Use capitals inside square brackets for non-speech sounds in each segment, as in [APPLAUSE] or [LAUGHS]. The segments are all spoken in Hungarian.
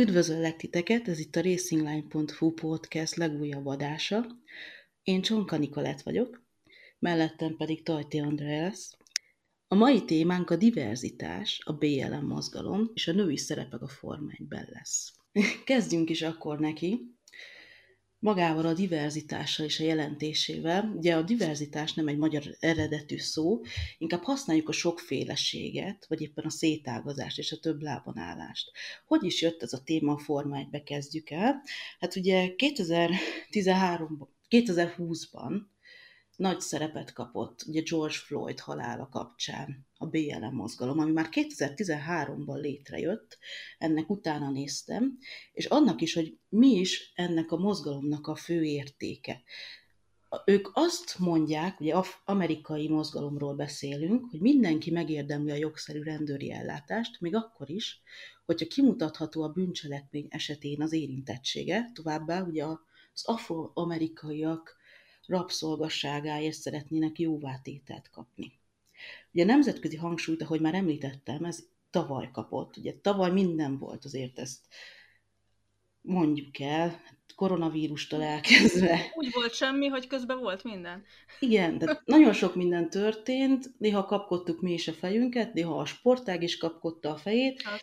Üdvözöllek titeket, ez itt a racingline.hu podcast legújabb adása. Én Csonka Nikolett vagyok, mellettem pedig Tajti Andrea lesz. A mai témánk a diverzitás, a BLM mozgalom és a női szerepek a Forma 1-ben lesz. Kezdjünk is akkor neki magával a diverzitással és a jelentésével. Ugye a diverzitás nem egy magyar eredetű szó, inkább használjuk a sokféleséget, vagy éppen a szétágazást és a több lábon állást. Hogy is jött ez a téma a Forma 1 kezdjük el? Hát ugye 2013 2020-ban nagy szerepet kapott ugye George Floyd halála kapcsán a BLM mozgalom, ami már 2013-ban létrejött, ennek utána néztem, és annak is, hogy mi is ennek a mozgalomnak a fő értéke. Ők azt mondják, ugye amerikai mozgalomról beszélünk, hogy mindenki megérdemli a jogszerű rendőri ellátást, még akkor is, hogyha kimutatható a bűncselekmény esetén az érintettsége, továbbá ugye az afroamerikaiak rabszolgasságáért szeretnének jóvátételt kapni. Ugye a nemzetközi hangsúlyt, ahogy már említettem, ez tavaly kapott. Ugye tavaly minden volt, azért ezt mondjuk el, koronavírustól elkezdve. Úgy volt semmi, hogy közben volt minden. Igen, de nagyon sok minden történt, néha kapkodtuk mi is a fejünket, néha a sportág is kapkodta a fejét, hát,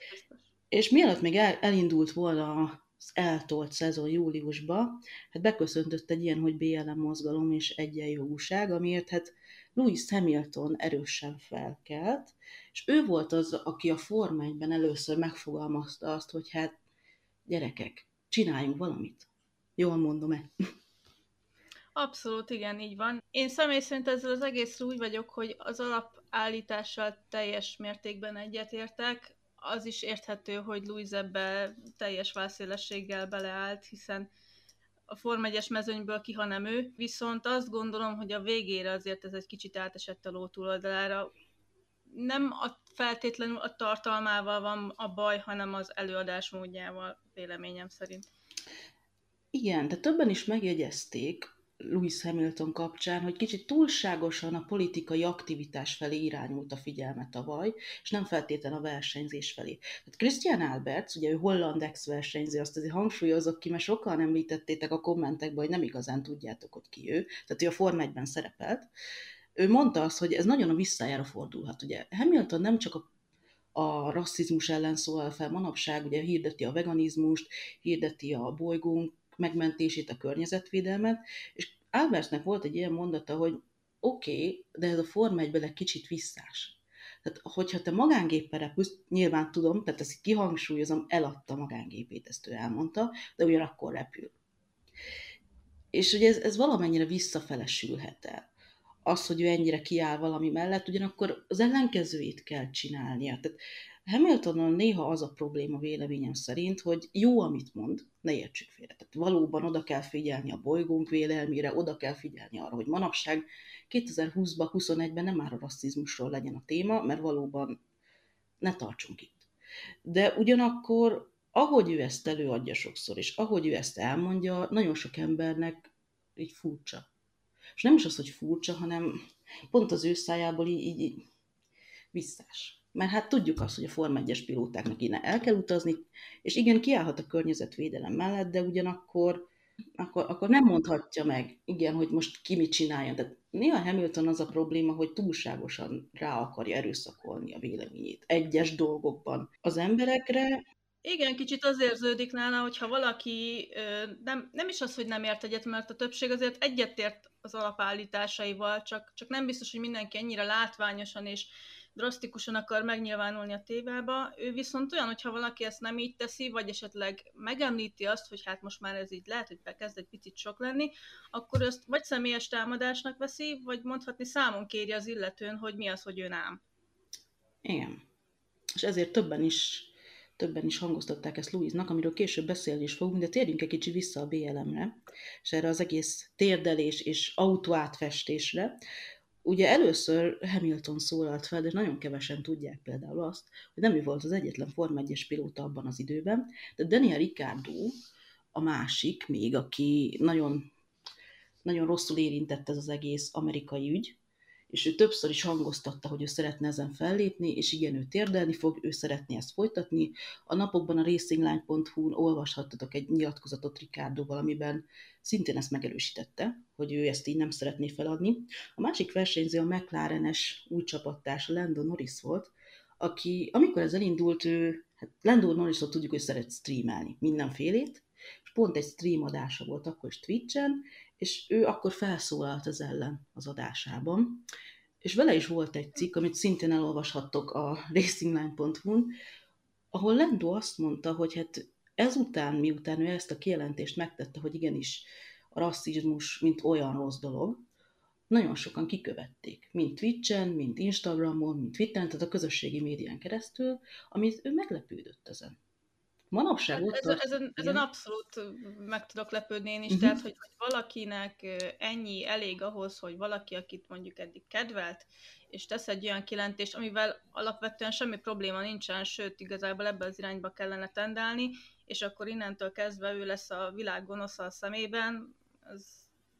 és mielőtt még el, elindult volna az eltolt szezon júliusba, hát beköszöntött egy ilyen, hogy BLM mozgalom és egyenjogúság, amiért hát Louis Hamilton erősen felkelt, és ő volt az, aki a Forma először megfogalmazta azt, hogy hát gyerekek, csináljunk valamit. Jól mondom-e? Abszolút, igen, így van. Én személy szerint ezzel az egész úgy vagyok, hogy az alapállítással teljes mértékben egyetértek. Az is érthető, hogy Louis ebbe teljes válszélességgel beleállt, hiszen a Form 1 mezőnyből ki, ha nem ő, viszont azt gondolom, hogy a végére azért ez egy kicsit átesett a ló túloldalára. Nem a feltétlenül a tartalmával van a baj, hanem az előadás módjával, véleményem szerint. Igen, de többen is megjegyezték, Louis Hamilton kapcsán, hogy kicsit túlságosan a politikai aktivitás felé irányult a figyelme tavaly, és nem feltétlenül a versenyzés felé. Tehát Christian Alberts, ugye ő holland ex-versenyző, azt azért hangsúlyozok ki, mert sokan említettétek a kommentekben, hogy nem igazán tudjátok, hogy ki ő, tehát ő a Form 1-ben szerepelt. Ő mondta azt, hogy ez nagyon a visszájára fordulhat. Ugye Hamilton nem csak a a rasszizmus ellen szólal fel manapság, ugye hirdeti a veganizmust, hirdeti a bolygónk megmentését, a környezetvédelmet, és Albertnek volt egy ilyen mondata, hogy oké, okay, de ez a Forma 1 egy kicsit visszás. Tehát, hogyha te magángéppel repülsz, nyilván tudom, tehát ezt kihangsúlyozom, eladta magángépét, ezt ő elmondta, de ugyanakkor repül. És ugye ez, ez valamennyire visszafelesülhet el. Az, hogy ő ennyire kiáll valami mellett, ugyanakkor az ellenkezőjét kell csinálnia. Tehát Hamiltonon néha az a probléma véleményem szerint, hogy jó, amit mond, ne értsük félre. Tehát valóban oda kell figyelni a bolygónk vélelmére, oda kell figyelni arra, hogy manapság 2020-ban, 21-ben nem már a rasszizmusról legyen a téma, mert valóban ne tartsunk itt. De ugyanakkor, ahogy ő ezt előadja sokszor, és ahogy ő ezt elmondja, nagyon sok embernek így furcsa. És nem is az, hogy furcsa, hanem pont az ő szájából így, így visszás mert hát tudjuk azt, hogy a Form 1-es pilótáknak innen el kell utazni, és igen, kiállhat a környezetvédelem mellett, de ugyanakkor akkor, akkor nem mondhatja meg, igen, hogy most ki mit csinálja. De néha Hamilton az a probléma, hogy túlságosan rá akarja erőszakolni a véleményét egyes dolgokban az emberekre. Igen, kicsit az érződik nála, hogyha valaki nem, nem is az, hogy nem ért egyet, mert a többség azért egyetért az alapállításaival, csak, csak nem biztos, hogy mindenki ennyire látványosan és drasztikusan akar megnyilvánulni a tévába, ő viszont olyan, hogyha valaki ezt nem így teszi, vagy esetleg megemlíti azt, hogy hát most már ez így lehet, hogy bekezd egy picit sok lenni, akkor ezt vagy személyes támadásnak veszi, vagy mondhatni számon kéri az illetőn, hogy mi az, hogy ő nem. Igen. És ezért többen is többen is hangoztatták ezt Louise-nak, amiről később beszélni is fogunk, de térjünk egy kicsit vissza a BLM-re, és erre az egész térdelés és autóátfestésre, Ugye először Hamilton szólalt fel, de nagyon kevesen tudják például azt, hogy nem ő volt az egyetlen Form 1 pilóta abban az időben, de Daniel Ricciardo a másik még, aki nagyon, nagyon rosszul érintett ez az egész amerikai ügy, és ő többször is hangoztatta, hogy ő szeretne ezen fellépni, és igen, ő térdelni fog, ő szeretné ezt folytatni. A napokban a racingline.hu-n olvashattatok egy nyilatkozatot Ricardoval, amiben szintén ezt megerősítette, hogy ő ezt így nem szeretné feladni. A másik versenyző a McLaren-es új csapattárs Lando Norris volt, aki, amikor ez elindult, ő, hát Lando Norrisot tudjuk, hogy szeret streamelni mindenfélét, és pont egy stream adása volt akkor is Twitch-en, és ő akkor felszólalt az ellen az adásában, és vele is volt egy cikk, amit szintén elolvashattok a racingline.hu-n, ahol Lando azt mondta, hogy hát ezután, miután ő ezt a kijelentést megtette, hogy igenis a rasszizmus, mint olyan rossz dolog, nagyon sokan kikövették, mind Twitch-en, mind Instagramon, mind Twitteren, tehát a közösségi médián keresztül, amit ő meglepődött ezen. Manapság hát ott ez, ezen, ezen abszolút meg tudok lepődni én is, uh-huh. tehát hogy, hogy valakinek ennyi elég ahhoz, hogy valaki, akit mondjuk eddig kedvelt, és tesz egy olyan kilentést, amivel alapvetően semmi probléma nincsen, sőt, igazából ebbe az irányba kellene tendálni, és akkor innentől kezdve ő lesz a világ gonosza a szemében, ez,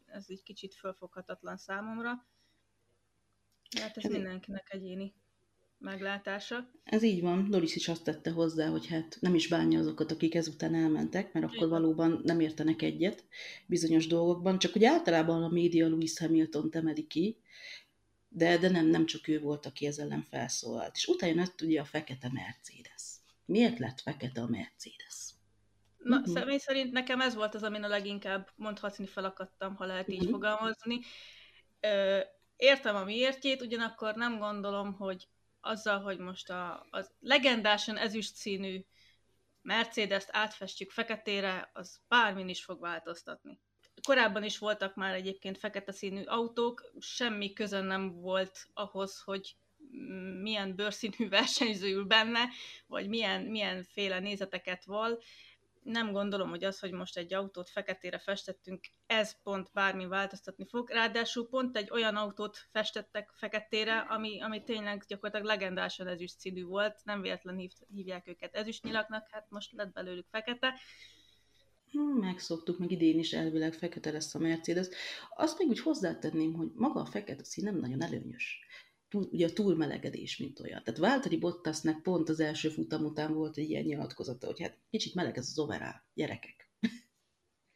ez egy kicsit fölfoghatatlan számomra. Hát ez mindenkinek egyéni meglátása. Ez így van. Doris is azt tette hozzá, hogy hát nem is bánja azokat, akik ezután elmentek, mert akkor valóban nem értenek egyet bizonyos dolgokban. Csak hogy általában a média Louis Hamilton emeli ki, de, de nem, nem csak ő volt, aki ezzel ellen felszólalt. És utána jött ugye a fekete Mercedes. Miért lett fekete a Mercedes? Na, uh-huh. személy szerint nekem ez volt az, amin a leginkább mondhatni felakadtam, ha lehet így uh-huh. fogalmazni. Ö, értem a miértjét, ugyanakkor nem gondolom, hogy azzal, hogy most a, az legendásan ezüst színű Mercedes-t átfestjük feketére, az bármin is fog változtatni. Korábban is voltak már egyébként fekete színű autók, semmi közön nem volt ahhoz, hogy milyen bőrszínű [LAUGHS] versenyző ül benne, vagy milyen, milyen féle nézeteket val nem gondolom, hogy az, hogy most egy autót feketére festettünk, ez pont bármi változtatni fog. Ráadásul pont egy olyan autót festettek feketére, ami, ami tényleg gyakorlatilag legendásan ezüst színű volt, nem véletlen hív, hívják őket ezüstnyilaknak, hát most lett belőlük fekete. Hmm, megszoktuk, meg idén is elvileg fekete lesz a Mercedes. Azt még úgy hozzátenném, hogy maga a fekete szín nem nagyon előnyös ugye a túlmelegedés, mint olyan. Tehát Váltari Bottasnek pont az első futam után volt egy ilyen nyilatkozata, hogy hát kicsit meleg ez az overall, gyerekek. [LAUGHS]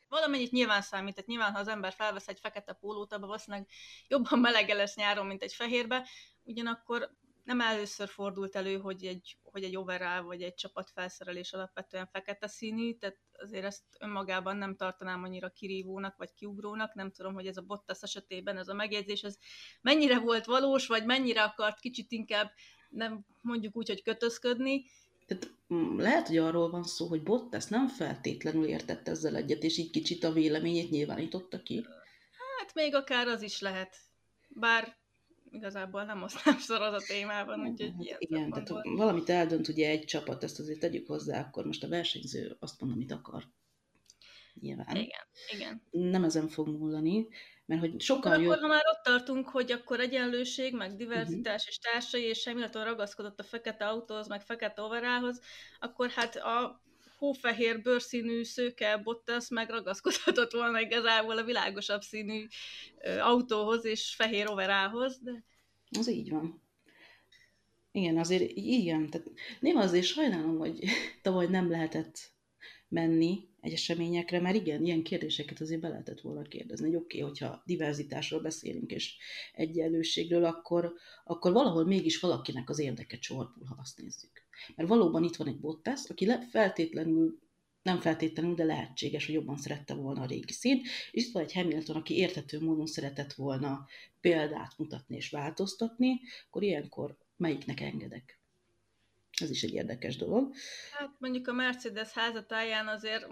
Valamennyit nyilván számít, tehát nyilván, ha az ember felvesz egy fekete pólót, abban valószínűleg jobban melege lesz nyáron, mint egy fehérbe, ugyanakkor nem először fordult elő, hogy egy, hogy egy overall vagy egy csapatfelszerelés alapvetően fekete színű, tehát azért ezt önmagában nem tartanám annyira kirívónak vagy kiugrónak, nem tudom, hogy ez a Bottas esetében ez a megjegyzés, ez mennyire volt valós, vagy mennyire akart kicsit inkább nem mondjuk úgy, hogy kötözködni. Tehát mm, lehet, hogy arról van szó, hogy Bottas nem feltétlenül értett ezzel egyet, és így kicsit a véleményét nyilvánította ki. Hát még akár az is lehet. Bár igazából nem osztám az a témában, úgyhogy hát Igen, tehát valamit eldönt ugye egy csapat, ezt azért tegyük hozzá, akkor most a versenyző azt mond, amit akar. Nyilván. Igen, igen. Nem ezen fog múlani, mert hogy sokan akkor, jött... ha már ott tartunk, hogy akkor egyenlőség, meg diverzitás uh-huh. és társai, és Hamilton ragaszkodott a fekete autóhoz, meg fekete overához, akkor hát a hófehér bőrszínű szőke Bottas megragaszkodhatott volna igazából a világosabb színű autóhoz és fehér overához, de... Az így van. Igen, azért igen. Tehát néha azért sajnálom, hogy [LAUGHS] tavaly nem lehetett menni egy eseményekre, mert igen, ilyen kérdéseket azért be lehetett volna kérdezni, hogy oké, okay, hogyha diverzitásról beszélünk és egyenlőségről, akkor, akkor valahol mégis valakinek az érdeke csorbul, ha azt nézzük. Mert valóban itt van egy Bottas, aki feltétlenül nem feltétlenül, de lehetséges, hogy jobban szerette volna a régi színt, és itt van egy Hamilton, aki értető módon szeretett volna példát mutatni és változtatni, akkor ilyenkor melyiknek engedek? Ez is egy érdekes dolog. Hát mondjuk a Mercedes házatáján azért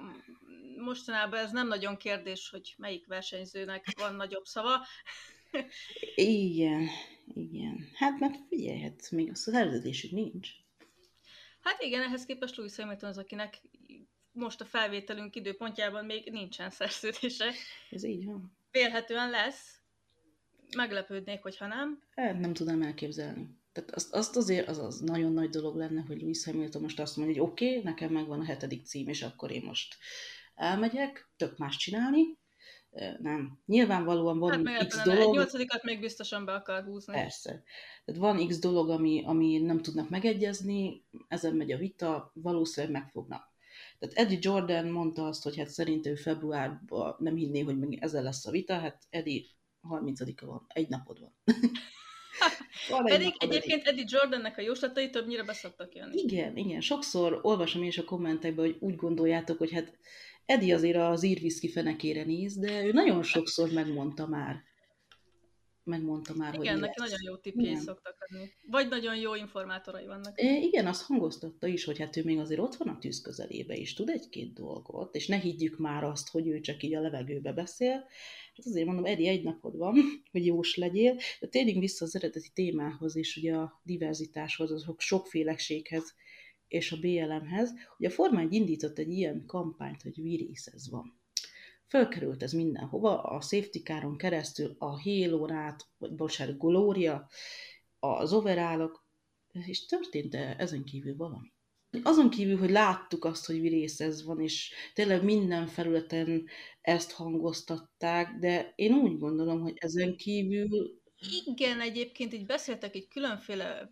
mostanában ez nem nagyon kérdés, hogy melyik versenyzőnek van nagyobb szava. [LAUGHS] igen, igen. Hát mert figyelj, hát még a szerződésük nincs. Hát igen, ehhez képest Louis Hamilton az, akinek most a felvételünk időpontjában még nincsen szerződése. Ez így van. Vélhetően lesz. Meglepődnék, hogyha nem. Hát nem tudom elképzelni. Tehát azt, azt azért az, az nagyon nagy dolog lenne, hogy Louis Hamilton most azt mondja, hogy oké, okay, nekem megvan a hetedik cím, és akkor én most elmegyek, tök más csinálni, nem. Nyilvánvalóan van hát x dolog... Egy nyolcadikat még biztosan be akar húzni. Persze. Tehát van x dolog, ami, ami nem tudnak megegyezni, ezen megy a vita, valószínűleg megfognak. Tehát Eddie Jordan mondta azt, hogy hát szerint ő februárban nem hinné, hogy még ezzel lesz a vita, hát Eddie 30-a van, egy napod van. [LAUGHS] van Pedig egyébként Eddie Jordannek a jóslatai többnyire beszoktak jönni. Igen, igen. Sokszor olvasom én is a kommentekben, hogy úgy gondoljátok, hogy hát Edi azért az írviszki fenekére néz, de ő nagyon sokszor megmondta már. Megmondta már, igen, hogy neki lesz. nagyon jó tippjei szoktak adni. Vagy nagyon jó informátorai vannak. É, igen, azt hangoztatta is, hogy hát ő még azért ott van a tűz közelébe is, tud egy-két dolgot, és ne higgyük már azt, hogy ő csak így a levegőbe beszél. Hát azért mondom, Edi, egy napod van, [LAUGHS] hogy jós legyél, de térjünk vissza az eredeti témához és ugye a diverzitáshoz, a sokféleséghez és a BLM-hez, hogy a Forma 1 indított egy ilyen kampányt, hogy virészez van. Fölkerült ez mindenhova, a safety caron keresztül, a halo át, vagy bocsánat, Gloria, az overálok, és történt -e ezen kívül valami? Azon kívül, hogy láttuk azt, hogy virészez van, és tényleg minden felületen ezt hangoztatták, de én úgy gondolom, hogy ezen kívül igen, egyébként így beszéltek így különféle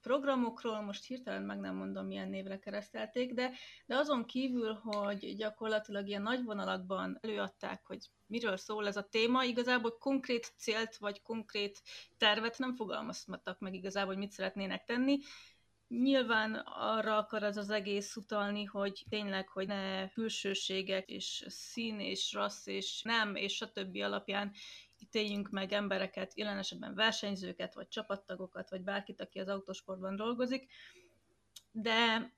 programokról, most hirtelen meg nem mondom, milyen névre keresztelték, de, de azon kívül, hogy gyakorlatilag ilyen nagy vonalakban előadták, hogy miről szól ez a téma, igazából konkrét célt vagy konkrét tervet nem fogalmaztak meg igazából, hogy mit szeretnének tenni. Nyilván arra akar ez az egész utalni, hogy tényleg, hogy ne külsőségek és szín és rassz és nem és stb. alapján ítéljünk meg embereket, jelen esetben versenyzőket, vagy csapattagokat, vagy bárkit, aki az autósportban dolgozik. De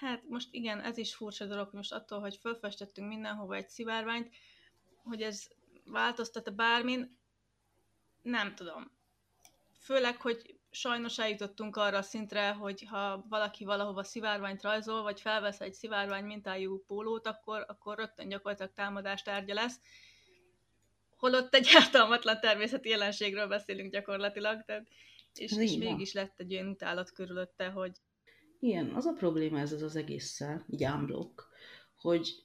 hát most igen, ez is furcsa dolog, hogy most attól, hogy felfestettünk mindenhova egy szivárványt, hogy ez változtat-e bármin, nem tudom. Főleg, hogy sajnos eljutottunk arra a szintre, hogy ha valaki valahova szivárványt rajzol, vagy felvesz egy szivárvány mintájú pólót, akkor, akkor rögtön gyakorlatilag támadást tárgya lesz, holott egy [LAUGHS] ártalmatlan természeti jelenségről beszélünk gyakorlatilag, tehát, és, és mégis lett egy olyan utálat körülötte, hogy... Igen, az a probléma ez az egésszel, így ámblok, hogy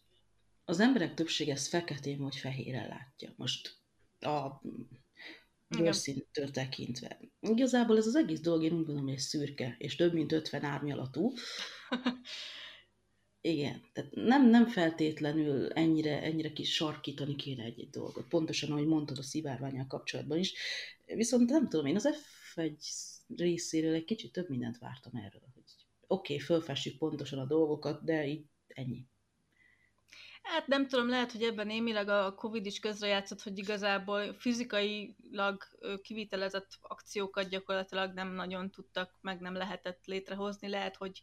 az emberek többsége ezt feketén vagy fehérre látja. Most a bőrszintől tekintve. Igazából ez az egész dolog, én úgy gondolom, hogy szürke, és több mint 50 árnyalatú. [LAUGHS] Igen, tehát nem, nem feltétlenül ennyire, ennyire kis sarkítani kéne egy-egy dolgot. Pontosan, ahogy mondtad a szivárványal kapcsolatban is. Viszont nem tudom, én az F1 részéről egy kicsit több mindent vártam erről. Hogy oké, okay, fölfessük pontosan a dolgokat, de így ennyi. Hát nem tudom, lehet, hogy ebben némileg a Covid is közrejátszott, hogy igazából fizikailag kivitelezett akciókat gyakorlatilag nem nagyon tudtak, meg nem lehetett létrehozni. Lehet, hogy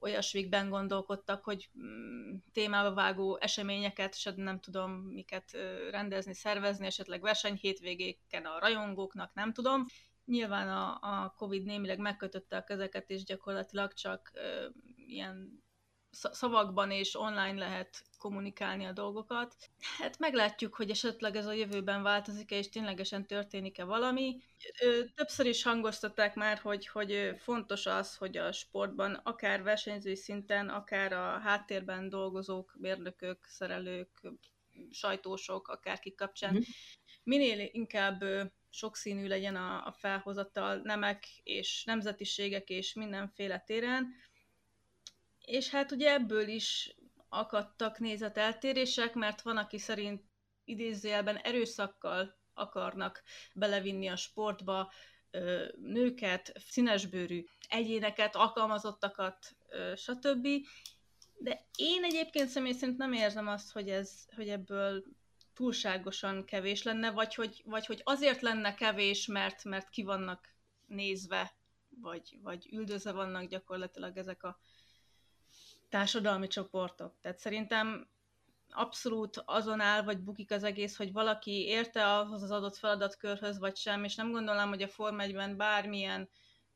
olyasmikben gondolkodtak, hogy mm, témába vágó eseményeket, és nem tudom miket rendezni, szervezni, esetleg versenyhétvégéken a rajongóknak, nem tudom. Nyilván a, a Covid némileg megkötötte a kezeket, és gyakorlatilag csak ö, ilyen szavakban és online lehet kommunikálni a dolgokat. Hát meglátjuk, hogy esetleg ez a jövőben változik-e, és ténylegesen történik-e valami. Többször is hangoztatták már, hogy, hogy fontos az, hogy a sportban akár versenyzői szinten, akár a háttérben dolgozók, mérnökök, szerelők, sajtósok, akárkik kapcsán, mm. minél inkább sokszínű legyen a, a felhozatal nemek és nemzetiségek és mindenféle téren, és hát ugye ebből is akadtak nézeteltérések, mert van, aki szerint idézőjelben erőszakkal akarnak belevinni a sportba nőket, színesbőrű egyéneket, alkalmazottakat, stb. De én egyébként személy szerint nem érzem azt, hogy, ez, hogy ebből túlságosan kevés lenne, vagy hogy, vagy hogy azért lenne kevés, mert, mert ki vannak nézve, vagy, vagy üldözve vannak gyakorlatilag ezek a társadalmi csoportok. Tehát szerintem abszolút azon áll, vagy bukik az egész, hogy valaki érte ahhoz az adott feladatkörhöz, vagy sem, és nem gondolom, hogy a Form 1 bármilyen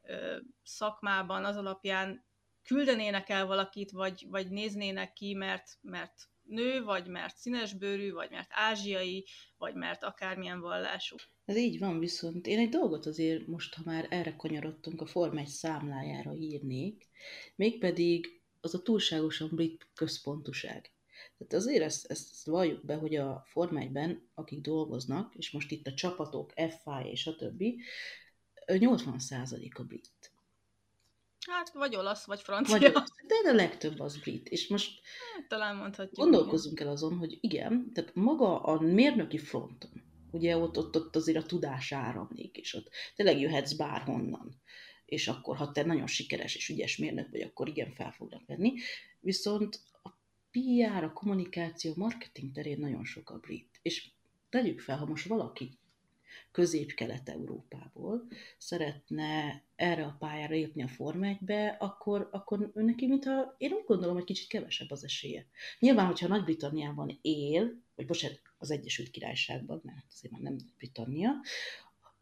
ö, szakmában az alapján küldenének el valakit, vagy, vagy néznének ki, mert, mert nő, vagy mert színesbőrű, vagy mert ázsiai, vagy mert akármilyen vallású. Ez így van, viszont én egy dolgot azért most, ha már erre kanyarodtunk, a Form 1 számlájára írnék, mégpedig az a túlságosan brit központuság. Tehát azért ezt, ezt valljuk be, hogy a Forma 1 akik dolgoznak, és most itt a csapatok, FI és a többi, 80% a brit. Hát, vagy olasz, vagy francia. Vagy olasz, de a legtöbb az brit. És most hát, talán mondhatjuk. Gondolkozunk el azon, hogy igen, tehát maga a mérnöki fronton, ugye ott, ott, ott azért a tudás áramlik, és ott tényleg jöhetsz bárhonnan és akkor, ha te nagyon sikeres és ügyes mérnök vagy, akkor igen, fel fognak venni. Viszont a PR, a kommunikáció, marketing terén nagyon sok a brit. És tegyük fel, ha most valaki közép-kelet-európából szeretne erre a pályára lépni a Forma 1-be, akkor, akkor neki, mintha én úgy gondolom, hogy kicsit kevesebb az esélye. Nyilván, hogyha Nagy-Britanniában él, vagy bocsánat, az Egyesült Királyságban, mert azért már nem Britannia,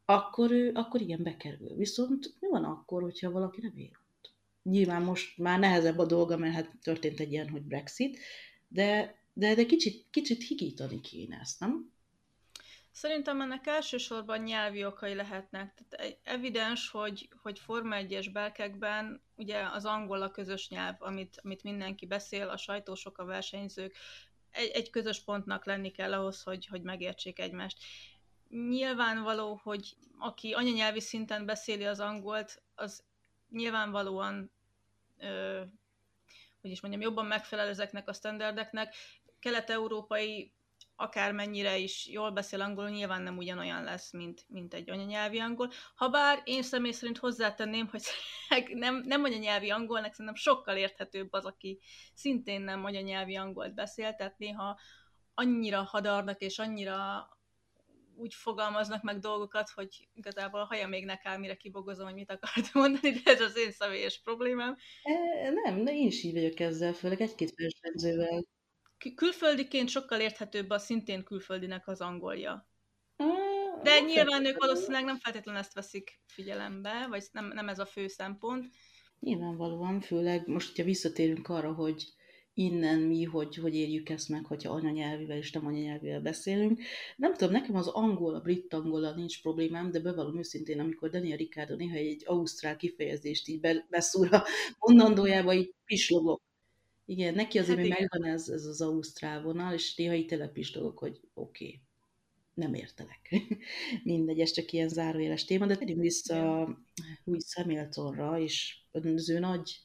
akkor, ő, akkor igen, bekerül. Viszont mi van akkor, hogyha valaki nem ott? Nyilván most már nehezebb a dolga, mert hát történt egy ilyen, hogy Brexit, de, de, de kicsit, kicsit higítani kéne ezt, nem? Szerintem ennek elsősorban nyelvi okai lehetnek. Tehát evidens, hogy, hogy Forma 1-es belkekben ugye az angol a közös nyelv, amit, amit mindenki beszél, a sajtósok, a versenyzők, egy, egy közös pontnak lenni kell ahhoz, hogy, hogy megértsék egymást nyilvánvaló, hogy aki anyanyelvi szinten beszéli az angolt, az nyilvánvalóan, ö, hogy is mondjam, jobban megfelel ezeknek a standardeknek. Kelet-európai akármennyire is jól beszél angolul, nyilván nem ugyanolyan lesz, mint, mint egy anyanyelvi angol. Habár én személy szerint hozzátenném, hogy [LAUGHS] nem, nem anyanyelvi angolnak szerintem sokkal érthetőbb az, aki szintén nem anyanyelvi angolt beszél, tehát néha annyira hadarnak és annyira úgy fogalmaznak meg dolgokat, hogy igazából a haja még ne mire kibogozom, hogy mit akart [LAUGHS] mondani, de ez az én személyes problémám. E, nem, de én is így vagyok ezzel, főleg egy-két versenyzővel. Külföldiként sokkal érthetőbb a szintén külföldinek az angolja. De nyilván ők valószínűleg nem feltétlenül ezt veszik figyelembe, vagy nem, nem ez a fő szempont. Nyilvánvalóan, főleg most, hogyha visszatérünk arra, hogy innen mi, hogy, hogy érjük ezt meg, hogyha anyanyelvivel és nem anyanyelvivel beszélünk. Nem tudom, nekem az angol, a brit angola nincs problémám, de bevallom őszintén, amikor Daniel Ricardo néha egy ausztrál kifejezést így beszúr a mondandójába, így pislogok. Igen, neki azért hát még megvan ez, ez az ausztrál vonal, és néha így telepislogok, hogy oké, okay, nem értelek. [LAUGHS] Mindegy, ez csak ilyen zárójeles téma, de tegyünk vissza Louis Hamiltonra, és az ő nagy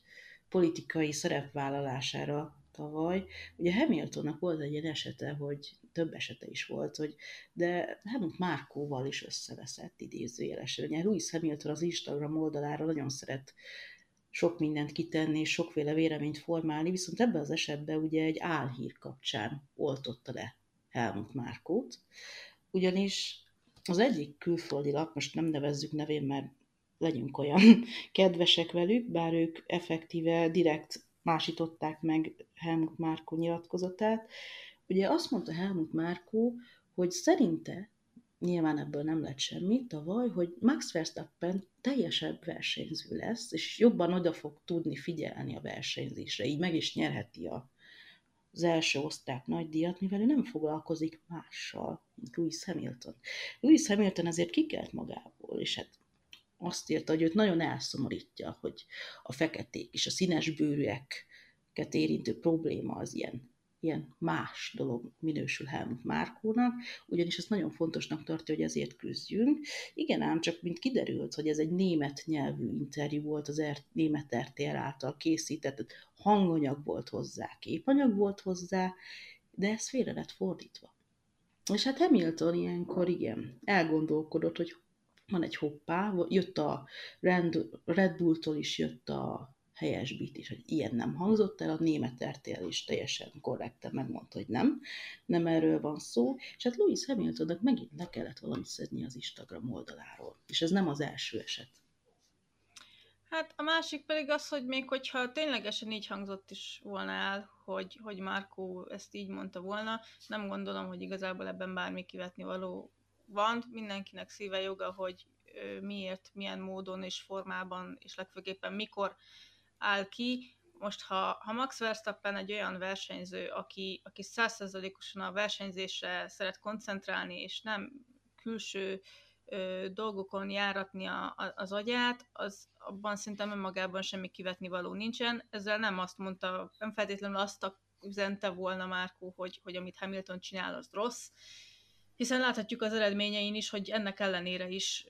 politikai szerepvállalására tavaly. Ugye Hamiltonnak volt egy ilyen esete, hogy több esete is volt, hogy de Helmut Márkóval is összeveszett idézőjelesen. Ugye Louis Hamilton az Instagram oldalára nagyon szeret sok mindent kitenni, és sokféle véleményt formálni, viszont ebben az esetben ugye egy álhír kapcsán oltotta le Helmut Márkót, ugyanis az egyik külföldi lap, most nem nevezzük nevén, mert legyünk olyan [LAUGHS] kedvesek velük, bár ők effektíve direkt másították meg Helmut Márkó nyilatkozatát. Ugye azt mondta Helmut Márkó, hogy szerinte, nyilván ebből nem lett semmi tavaly, hogy Max Verstappen teljesebb versenyző lesz, és jobban oda fog tudni figyelni a versenyzésre, így meg is nyerheti a, az első osztrák nagydíjat, mivel ő nem foglalkozik mással, mint Louis Hamilton. Louis Hamilton ezért kikelt magából, és hát azt írta, hogy őt nagyon elszomorítja, hogy a feketék és a színes bőrűeket érintő probléma az ilyen, ilyen más dolog minősül Helmut Márkónak, ugyanis ezt nagyon fontosnak tartja, hogy ezért küzdjünk. Igen, ám csak mint kiderült, hogy ez egy német nyelvű interjú volt, az er, német RTL által készített, hanganyag volt hozzá, képanyag volt hozzá, de ez félre lett fordítva. És hát Hamilton ilyenkor igen, elgondolkodott, hogy van egy hoppá, jött a Red Bulltól is jött a helyes bit is, hogy ilyen nem hangzott el, a német RTL is teljesen korrekten megmondta, hogy nem, nem erről van szó, és hát Louis Hamiltonnak megint le kellett valamit szedni az Instagram oldaláról, és ez nem az első eset. Hát a másik pedig az, hogy még hogyha ténylegesen így hangzott is volna el, hogy, hogy Márkó ezt így mondta volna, nem gondolom, hogy igazából ebben bármi kivetni való van, mindenkinek szíve joga, hogy miért, milyen módon és formában, és legfőképpen mikor áll ki. Most, ha, ha Max Verstappen egy olyan versenyző, aki, aki százszerzalékosan a versenyzésre szeret koncentrálni, és nem külső ö, dolgokon járatni a, a, az agyát, az abban szerintem önmagában semmi kivetni való nincsen. Ezzel nem azt mondta, nem feltétlenül azt üzente volna Márkó, hogy, hogy amit Hamilton csinál, az rossz, hiszen láthatjuk az eredményein is, hogy ennek ellenére is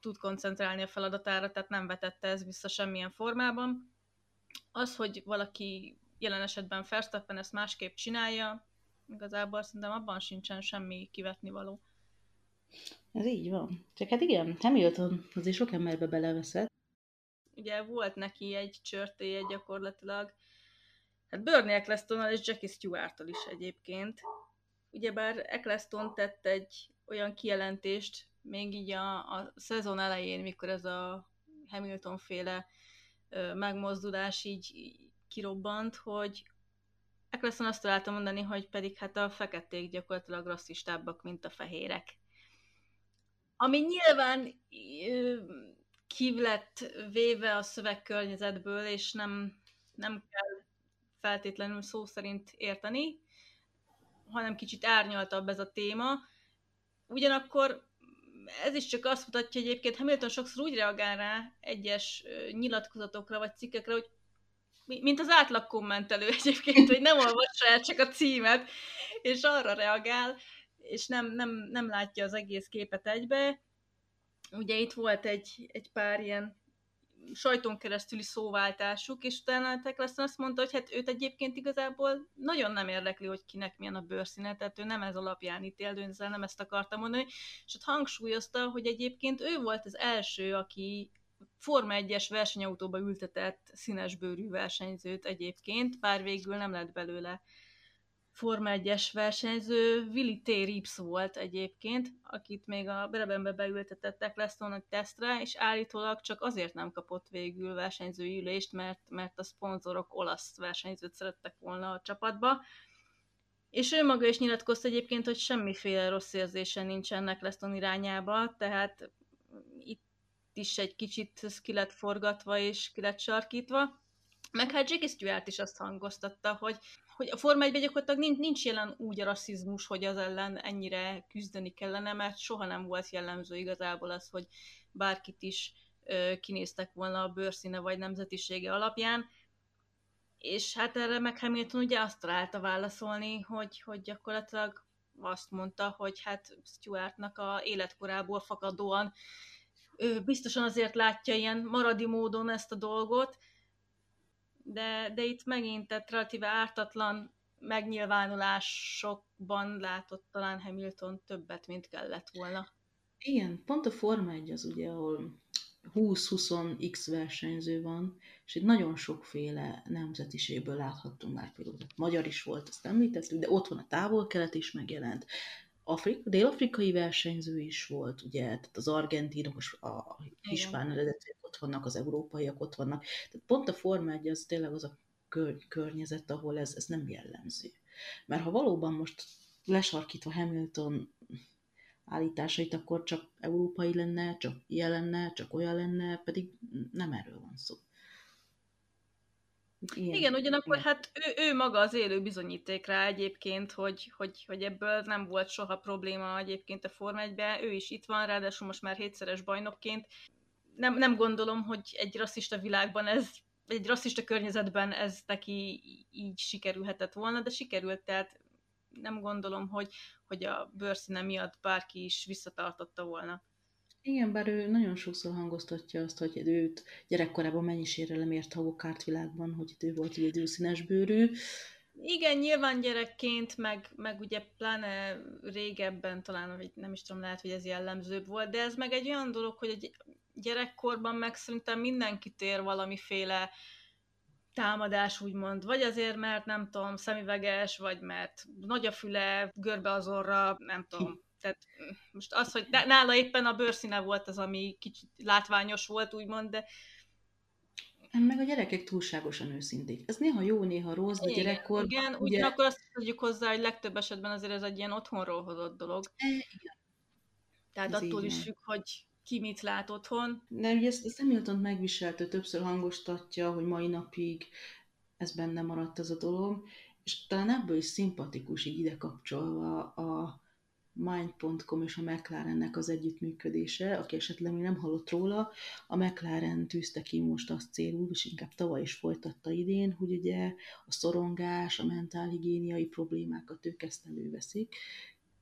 tud koncentrálni a feladatára, tehát nem vetette ez vissza semmilyen formában. Az, hogy valaki jelen esetben Verstappen ezt másképp csinálja, igazából szerintem abban sincsen semmi kivetni való. Ez így van. Csak hát igen, Hamilton azért sok emberbe beleveszett. Ugye volt neki egy csörtéje gyakorlatilag, hát Bernie Ecclestonnal és Jackie stewart is egyébként. Ugyebár Eccleston tett egy olyan kijelentést, még így a, a szezon elején, mikor ez a Hamilton féle megmozdulás így, kirobbant, hogy Eccleston azt találta mondani, hogy pedig hát a feketék gyakorlatilag rasszistábbak, mint a fehérek. Ami nyilván ki véve a szövegkörnyezetből, és nem, nem kell feltétlenül szó szerint érteni, hanem kicsit árnyaltabb ez a téma. Ugyanakkor ez is csak azt mutatja, hogy egyébként Hamilton sokszor úgy reagál rá egyes nyilatkozatokra vagy cikkekre, hogy mint az átlag kommentelő [LAUGHS] egyébként, hogy nem olvassa el csak a címet, és arra reagál, és nem, nem, nem látja az egész képet egybe. Ugye itt volt egy, egy pár ilyen sajton keresztüli szóváltásuk, és utána Teklasson azt mondta, hogy hát őt egyébként igazából nagyon nem érdekli, hogy kinek milyen a bőrszíne, tehát ő nem ez alapján ítél, ő nem ezt akarta mondani, és ott hangsúlyozta, hogy egyébként ő volt az első, aki Forma 1-es versenyautóba ültetett színesbőrű versenyzőt egyébként, bár végül nem lett belőle Forma 1-es versenyző, Willy T. Rips volt egyébként, akit még a Brebenbe beültetettek Leston egy tesztre, és állítólag csak azért nem kapott végül versenyzői ülést, mert, mert a szponzorok olasz versenyzőt szerettek volna a csapatba. És ő maga is nyilatkozta egyébként, hogy semmiféle rossz érzése nincsenek Leston irányába, tehát itt is egy kicsit ki lett forgatva és ki lett sarkítva. Meg hát Jackie Stewart is azt hangoztatta, hogy, hogy a Forma 1 gyakorlatilag nincs, nincs jelen úgy a rasszizmus, hogy az ellen ennyire küzdeni kellene, mert soha nem volt jellemző igazából az, hogy bárkit is ö, kinéztek volna a bőrszíne vagy nemzetisége alapján. És hát erre meg Hamilton ugye azt találta válaszolni, hogy, hogy gyakorlatilag azt mondta, hogy hát Stuartnak a életkorából fakadóan ő biztosan azért látja ilyen maradi módon ezt a dolgot, de, de itt megint tehát relatíve ártatlan megnyilvánulásokban látott talán Hamilton többet, mint kellett volna. Igen, pont a Forma 1 az ugye, ahol 20-20x versenyző van, és itt nagyon sokféle nemzetiségből láthattunk már például. Magyar is volt, azt említettük, de ott van a távol-kelet is megjelent, Afrik, dél-afrikai versenyző is volt, ugye, tehát az argentinok, a hispán eredetűek ott vannak, az európaiak ott vannak. Tehát pont a Forma 1 az tényleg az a kör, környezet, ahol ez, ez nem jellemző. Mert ha valóban most lesarkítva Hamilton állításait, akkor csak európai lenne, csak ilyen lenne, csak olyan lenne, pedig nem erről van szó. Ilyen. Igen, ugyanakkor Igen. hát ő, ő maga az élő bizonyíték rá egyébként, hogy, hogy, hogy ebből nem volt soha probléma egyébként a Form 1 ő is itt van, ráadásul most már hétszeres bajnokként. Nem, nem gondolom, hogy egy rasszista világban ez, egy rasszista környezetben ez neki így sikerülhetett volna, de sikerült, tehát nem gondolom, hogy, hogy a bőrszíne miatt bárki is visszatartotta volna. Igen, bár ő nagyon sokszor hangoztatja azt, hogy őt gyerekkorában mennyi sérelem ért a világban, hogy ő volt egy időszínes bőrű. Igen, nyilván gyerekként, meg, meg ugye pláne régebben talán, vagy nem is tudom, lehet, hogy ez jellemzőbb volt, de ez meg egy olyan dolog, hogy egy gyerekkorban meg szerintem mindenki tér valamiféle támadás, úgymond, vagy azért, mert nem tudom, szemüveges, vagy mert nagy a füle, görbe az orra, nem tudom, tehát most az, hogy nála éppen a bőrszíne volt az, ami kicsit látványos volt, úgymond, de meg a gyerekek túlságosan őszinték. Ez néha jó, néha rossz, de gyerekkor... Igen, ugye... ugyanakkor azt tudjuk hozzá, hogy legtöbb esetben azért ez egy ilyen otthonról hozott dolog. E, igen. Tehát ez attól is függ, hogy ki mit lát otthon. De ugye ezt, ezt Hamilton megviselte, többször hangostatja, hogy mai napig ez benne maradt ez a dolog, és talán ebből is szimpatikus így ide kapcsolva a, Mind.com és a McLarennek az együttműködése, aki esetleg még nem hallott róla, a McLaren tűzte ki most azt célul, és inkább tavaly is folytatta idén, hogy ugye a szorongás, a mentálhigiéniai problémákat ők ezt előveszik,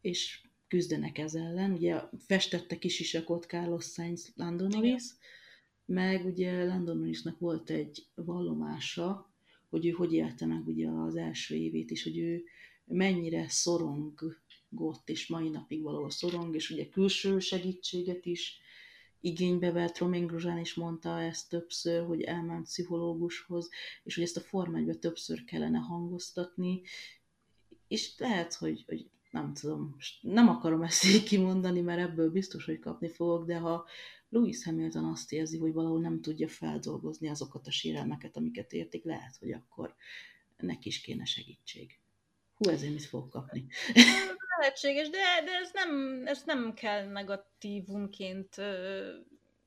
és küzdenek ez ellen. Ugye festette kis isakot Carlos Sainz Lando Norris, meg ugye Lando Norrisnak volt egy vallomása, hogy ő hogy élte meg ugye az első évét, és hogy ő mennyire szorongott, és mai napig valahol szorong, és ugye külső segítséget is igénybe vett, Romain Grosjean is mondta ezt többször, hogy elment pszichológushoz, és hogy ezt a Forma többször kellene hangoztatni, és lehet, hogy, hogy nem tudom, nem akarom ezt így kimondani, mert ebből biztos, hogy kapni fogok, de ha Louis Hamilton azt érzi, hogy valahol nem tudja feldolgozni azokat a sérelmeket, amiket értik, lehet, hogy akkor neki is kéne segítség. Hú, ezért mit fog kapni? [LAUGHS] Lehetséges, de, de ez, nem, ez nem kell negatívumként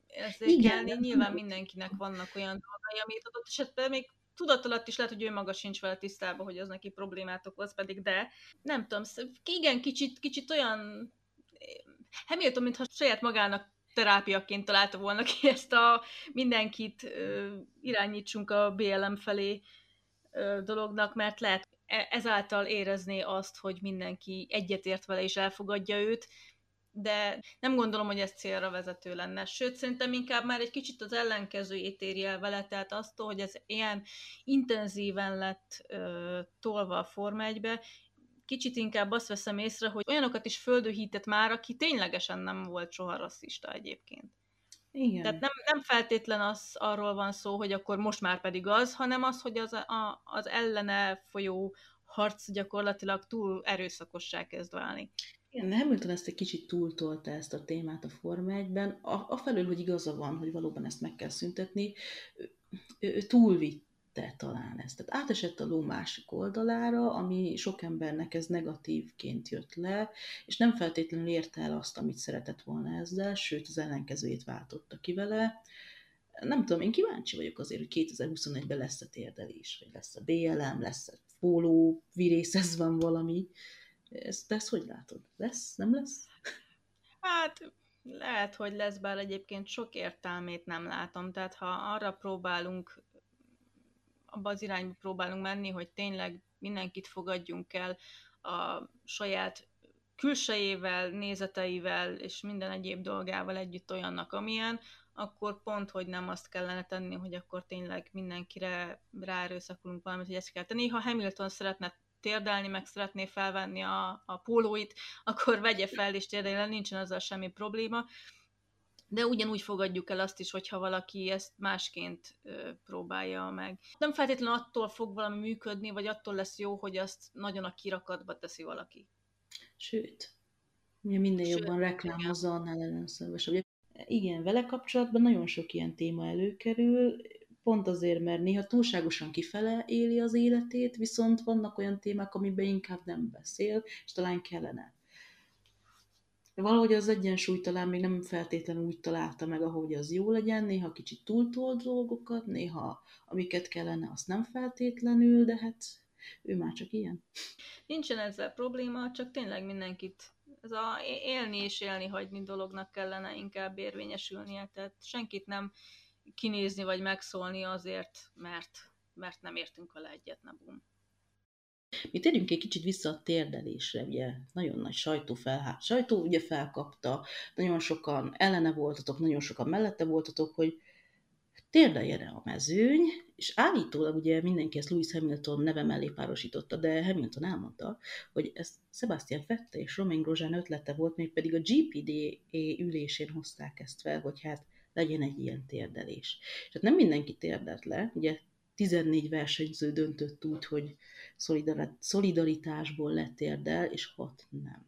érzékelni. Nyilván mindenkinek vannak olyan dolgai, amit adott esetben még tudat alatt is lehet, hogy ő maga sincs vele tisztában, hogy az neki problémát okoz, pedig de. Nem tudom, igen, kicsit, kicsit olyan Hamilton, mintha saját magának terápiaként találta volna ki ezt a mindenkit ö, irányítsunk a BLM felé ö, dolognak, mert lehet e, ezáltal érezné azt, hogy mindenki egyetért vele és elfogadja őt, de nem gondolom, hogy ez célra vezető lenne. Sőt, szerintem inkább már egy kicsit az ellenkezőjét éri el vele, tehát azt, hogy ez ilyen intenzíven lett ö, tolva a Forma 1-be, kicsit inkább azt veszem észre, hogy olyanokat is földöhített már, aki ténylegesen nem volt soha rasszista egyébként. Igen. Tehát nem, nem feltétlen az arról van szó, hogy akkor most már pedig az, hanem az, hogy az, a, az ellene folyó harc gyakorlatilag túl erőszakossá kezd válni. Igen, Hamilton ezt egy kicsit túltolta ezt a témát a Forma 1-ben, afelől, hogy igaza van, hogy valóban ezt meg kell szüntetni, ő, ő túlvitte talán ezt. Tehát átesett a ló másik oldalára, ami sok embernek ez negatívként jött le, és nem feltétlenül érte el azt, amit szeretett volna ezzel, sőt az ellenkezőjét váltotta ki vele. Nem tudom, én kíváncsi vagyok azért, hogy 2021-ben lesz a térdelés, vagy lesz a BLM, lesz a póló, van valami, ezt, ezt hogy látod? Lesz? Nem lesz? Hát lehet, hogy lesz, bár egyébként sok értelmét nem látom. Tehát ha arra próbálunk, abba az irányba próbálunk menni, hogy tényleg mindenkit fogadjunk el a saját külsejével, nézeteivel és minden egyéb dolgával együtt olyannak, amilyen, akkor pont, hogy nem azt kellene tenni, hogy akkor tényleg mindenkire ráerőszakolunk valamit, hogy ezt kell tenni. Ha Hamilton szeretne térdelni, meg szeretné felvenni a, a pólóit, akkor vegye fel és térdeljen, nincsen azzal semmi probléma. De ugyanúgy fogadjuk el azt is, hogyha valaki ezt másként ö, próbálja meg. Nem feltétlenül attól fog valami működni, vagy attól lesz jó, hogy azt nagyon a kirakatba teszi valaki. Sőt, ugye minden Sőt, jobban reklámozza, annál ellenszörvesebb. Igen, vele kapcsolatban nagyon sok ilyen téma előkerül, pont azért, mert néha túlságosan kifele éli az életét, viszont vannak olyan témák, amiben inkább nem beszél, és talán kellene. Valahogy az egyensúly talán még nem feltétlenül úgy találta meg, ahogy az jó legyen, néha kicsit túltol dolgokat, néha amiket kellene, azt nem feltétlenül, de hát ő már csak ilyen. Nincsen ezzel probléma, csak tényleg mindenkit ez a élni és élni hagyni dolognak kellene inkább érvényesülnie, tehát senkit nem kinézni vagy megszólni azért, mert, mert nem értünk vele egyet, ne bum. Mi térjünk egy kicsit vissza a térdelésre, ugye nagyon nagy sajtó felhát. Sajtó ugye felkapta, nagyon sokan ellene voltatok, nagyon sokan mellette voltatok, hogy térdeljen a mezőny, és állítólag ugye mindenki ezt Lewis Hamilton neve mellé párosította, de Hamilton elmondta, hogy ez Sebastian Fette és Romain Grosjean ötlete volt, még pedig a GPD ülésén hozták ezt fel, hogy hát legyen egy ilyen térdelés. Tehát nem mindenki térdelt le, ugye 14 versenyző döntött úgy, hogy szolidaritásból letérdel, és 6 nem.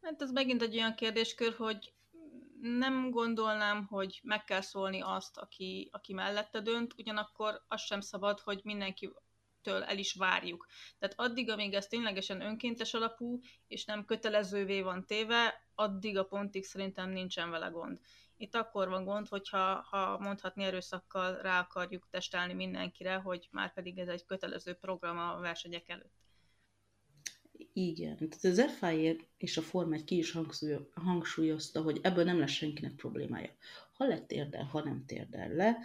Hát ez megint egy olyan kérdéskör, hogy nem gondolnám, hogy meg kell szólni azt, aki, aki mellette dönt, ugyanakkor az sem szabad, hogy mindenki től el is várjuk. Tehát addig, amíg ez ténylegesen önkéntes alapú, és nem kötelezővé van téve, addig a pontig szerintem nincsen vele gond. Itt akkor van gond, hogyha ha mondhatni erőszakkal rá akarjuk testálni mindenkire, hogy már pedig ez egy kötelező program a versenyek előtt. Igen, tehát az FIA és a Form 1 ki is hangsúlyozta, hogy ebből nem lesz senkinek problémája. Ha lett érdel, ha nem térdel le,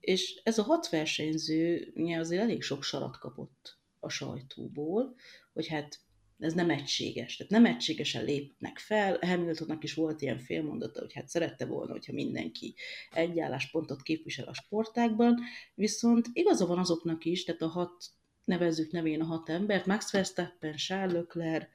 és ez a hat versenyző azért elég sok sarat kapott a sajtóból, hogy hát ez nem egységes, tehát nem egységesen lépnek fel. Hamiltonnak is volt ilyen félmondata, hogy hát szerette volna, hogyha mindenki egy álláspontot képvisel a sportákban, viszont igaza van azoknak is, tehát a hat, nevezzük nevén a hat embert, Max Verstappen, Charles Leclerc,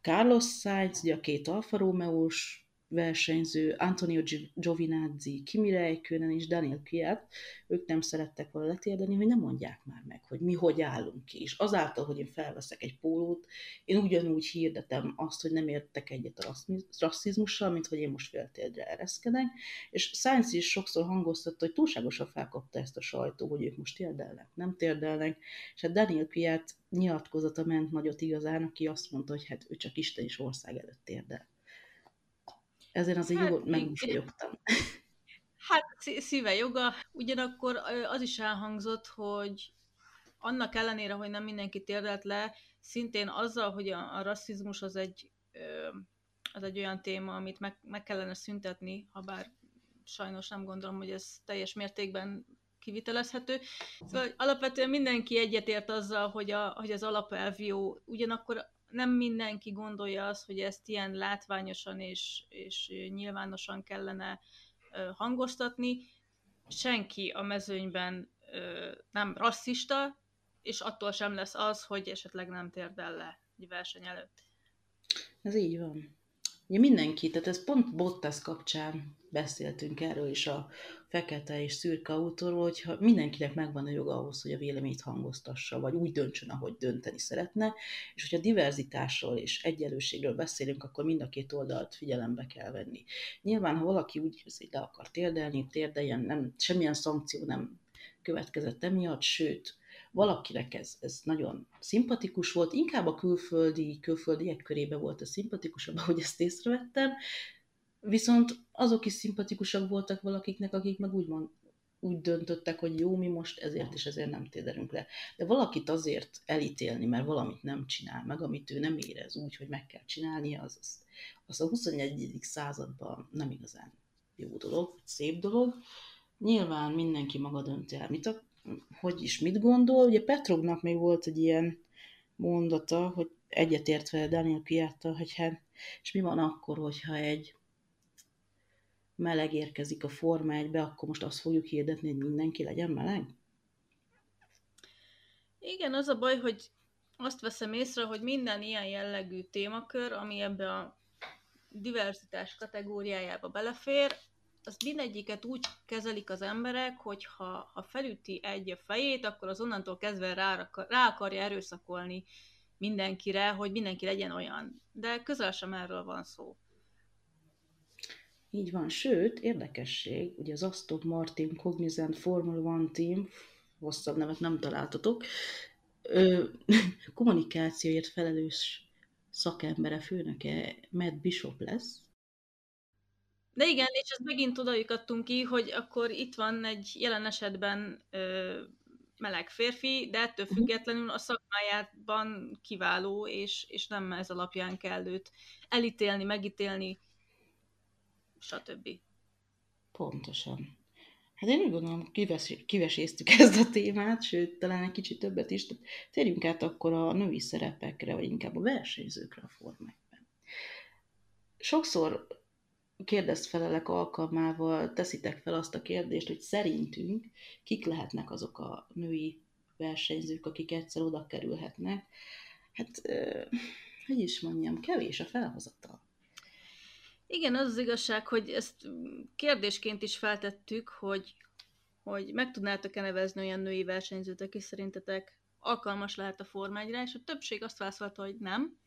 Carlos Sainz, ugye a két Alfa Romeo-s versenyző, Antonio Giovinazzi, Kimi Räikkönen és Daniel Kwiat, ők nem szerettek volna letérdeni, hogy nem mondják már meg, hogy mi hogy állunk ki. És azáltal, hogy én felveszek egy pólót, én ugyanúgy hirdetem azt, hogy nem értek egyet a rasszizmussal, mint hogy én most féltérdre ereszkedek. És Science is sokszor hangoztatta, hogy túlságosan felkapta ezt a sajtó, hogy ők most térdelnek, nem térdelnek. És hát Daniel Kwiat nyilatkozata ment nagyot igazán, aki azt mondta, hogy hát ő csak Isten és ország előtt térdel ezért azért hát, jól megmosolyogtam. Hát szíve joga, ugyanakkor az is elhangzott, hogy annak ellenére, hogy nem mindenki térdelt le, szintén azzal, hogy a, a rasszizmus az egy, az egy olyan téma, amit meg, meg kellene szüntetni, ha bár sajnos nem gondolom, hogy ez teljes mértékben kivitelezhető. Szóval alapvetően mindenki egyetért azzal, hogy, a, hogy az alapelv jó, ugyanakkor nem mindenki gondolja azt, hogy ezt ilyen látványosan és, és nyilvánosan kellene hangoztatni. Senki a mezőnyben nem rasszista, és attól sem lesz az, hogy esetleg nem térdel le egy verseny előtt. Ez így van. Ugye mindenki, tehát ez pont Bottas kapcsán beszéltünk erről is a fekete és szürke autóról, hogyha mindenkinek megvan a joga ahhoz, hogy a véleményt hangoztassa, vagy úgy döntsön, ahogy dönteni szeretne, és hogyha diverzitásról és egyenlőségről beszélünk, akkor mind a két oldalt figyelembe kell venni. Nyilván, ha valaki úgy hogy le akar térdelni, térdeljen, nem, semmilyen szankció nem következett emiatt, sőt, valakinek ez, ez nagyon szimpatikus volt, inkább a külföldi, külföldiek körébe volt a szimpatikusabb, ahogy ezt észrevettem, viszont azok is szimpatikusak voltak valakiknek, akik meg úgy, mond, úgy döntöttek, hogy jó, mi most ezért és ezért nem téderünk le. De valakit azért elítélni, mert valamit nem csinál meg, amit ő nem érez úgy, hogy meg kell csinálnia, az, az, az a 21. században nem igazán jó dolog, szép dolog. Nyilván mindenki maga dönti el, mit a, hogy is mit gondol. Ugye Petrovnak még volt egy ilyen mondata, hogy egyetértve Daniel Piatta, hogy hát, és mi van akkor, hogyha egy meleg érkezik a Forma 1 akkor most azt fogjuk hirdetni, hogy mindenki legyen meleg? Igen, az a baj, hogy azt veszem észre, hogy minden ilyen jellegű témakör, ami ebbe a diversitás kategóriájába belefér, az mindegyiket úgy kezelik az emberek, hogy ha, ha felüti egy a fejét, akkor az onnantól kezdve rá, rá akarja erőszakolni mindenkire, hogy mindenki legyen olyan. De közel sem erről van szó. Így van, sőt, érdekesség, ugye az Aston Martin Cognizant Formula One Team, hosszabb nevet nem találtatok, ö, [LAUGHS] kommunikációért felelős szakembere, főnöke Matt Bishop lesz, de igen, és ezt megint oda jutottunk ki, hogy akkor itt van egy jelen esetben ö, meleg férfi, de ettől mhm. függetlenül a szakmájában kiváló, és, és nem ez alapján kell őt elítélni, megítélni, stb. Pontosan. Hát én úgy gondolom, kives, kiveséztük [LAUGHS] ezt a témát, sőt, talán egy kicsit többet is. Térjünk át akkor a női szerepekre, vagy inkább a versenyzőkre a formákban. Sokszor kérdezfelelek alkalmával teszitek fel azt a kérdést, hogy szerintünk kik lehetnek azok a női versenyzők, akik egyszer oda kerülhetnek. Hát, hogy is mondjam, kevés a felhozatal. Igen, az az igazság, hogy ezt kérdésként is feltettük, hogy, hogy meg tudnátok-e nevezni olyan női versenyzőt, aki szerintetek alkalmas lehet a Forma és a többség azt válaszolta, hogy nem.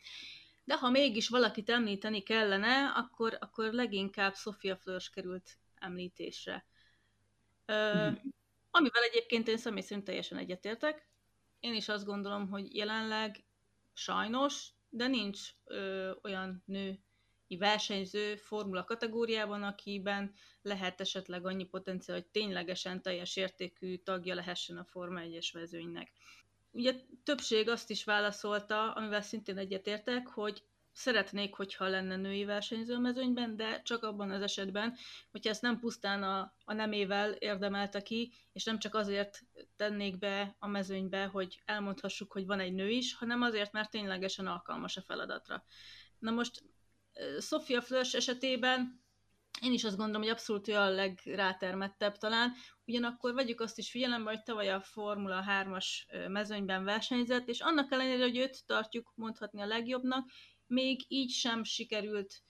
De ha mégis valakit említeni kellene, akkor, akkor leginkább Sofia Flörs került említésre. Ö, mm. Amivel egyébként én személy szerint teljesen egyetértek. Én is azt gondolom, hogy jelenleg sajnos, de nincs ö, olyan nő versenyző formula kategóriában, akiben lehet esetleg annyi potenciál, hogy ténylegesen teljes értékű tagja lehessen a Forma 1-es vezőnynek. ugye többség azt is válaszolta, amivel szintén egyetértek, hogy szeretnék, hogyha lenne női versenyző a mezőnyben, de csak abban az esetben, hogyha ezt nem pusztán a, a nemével érdemelte ki, és nem csak azért tennék be a mezőnybe, hogy elmondhassuk, hogy van egy nő is, hanem azért, mert ténylegesen alkalmas a feladatra. Na most Sofia Flörs esetében én is azt gondolom, hogy abszolút ő a legrátermettebb talán, ugyanakkor vegyük azt is figyelembe, hogy tavaly a Formula 3-as mezőnyben versenyzett, és annak ellenére, hogy őt tartjuk mondhatni a legjobbnak, még így sem sikerült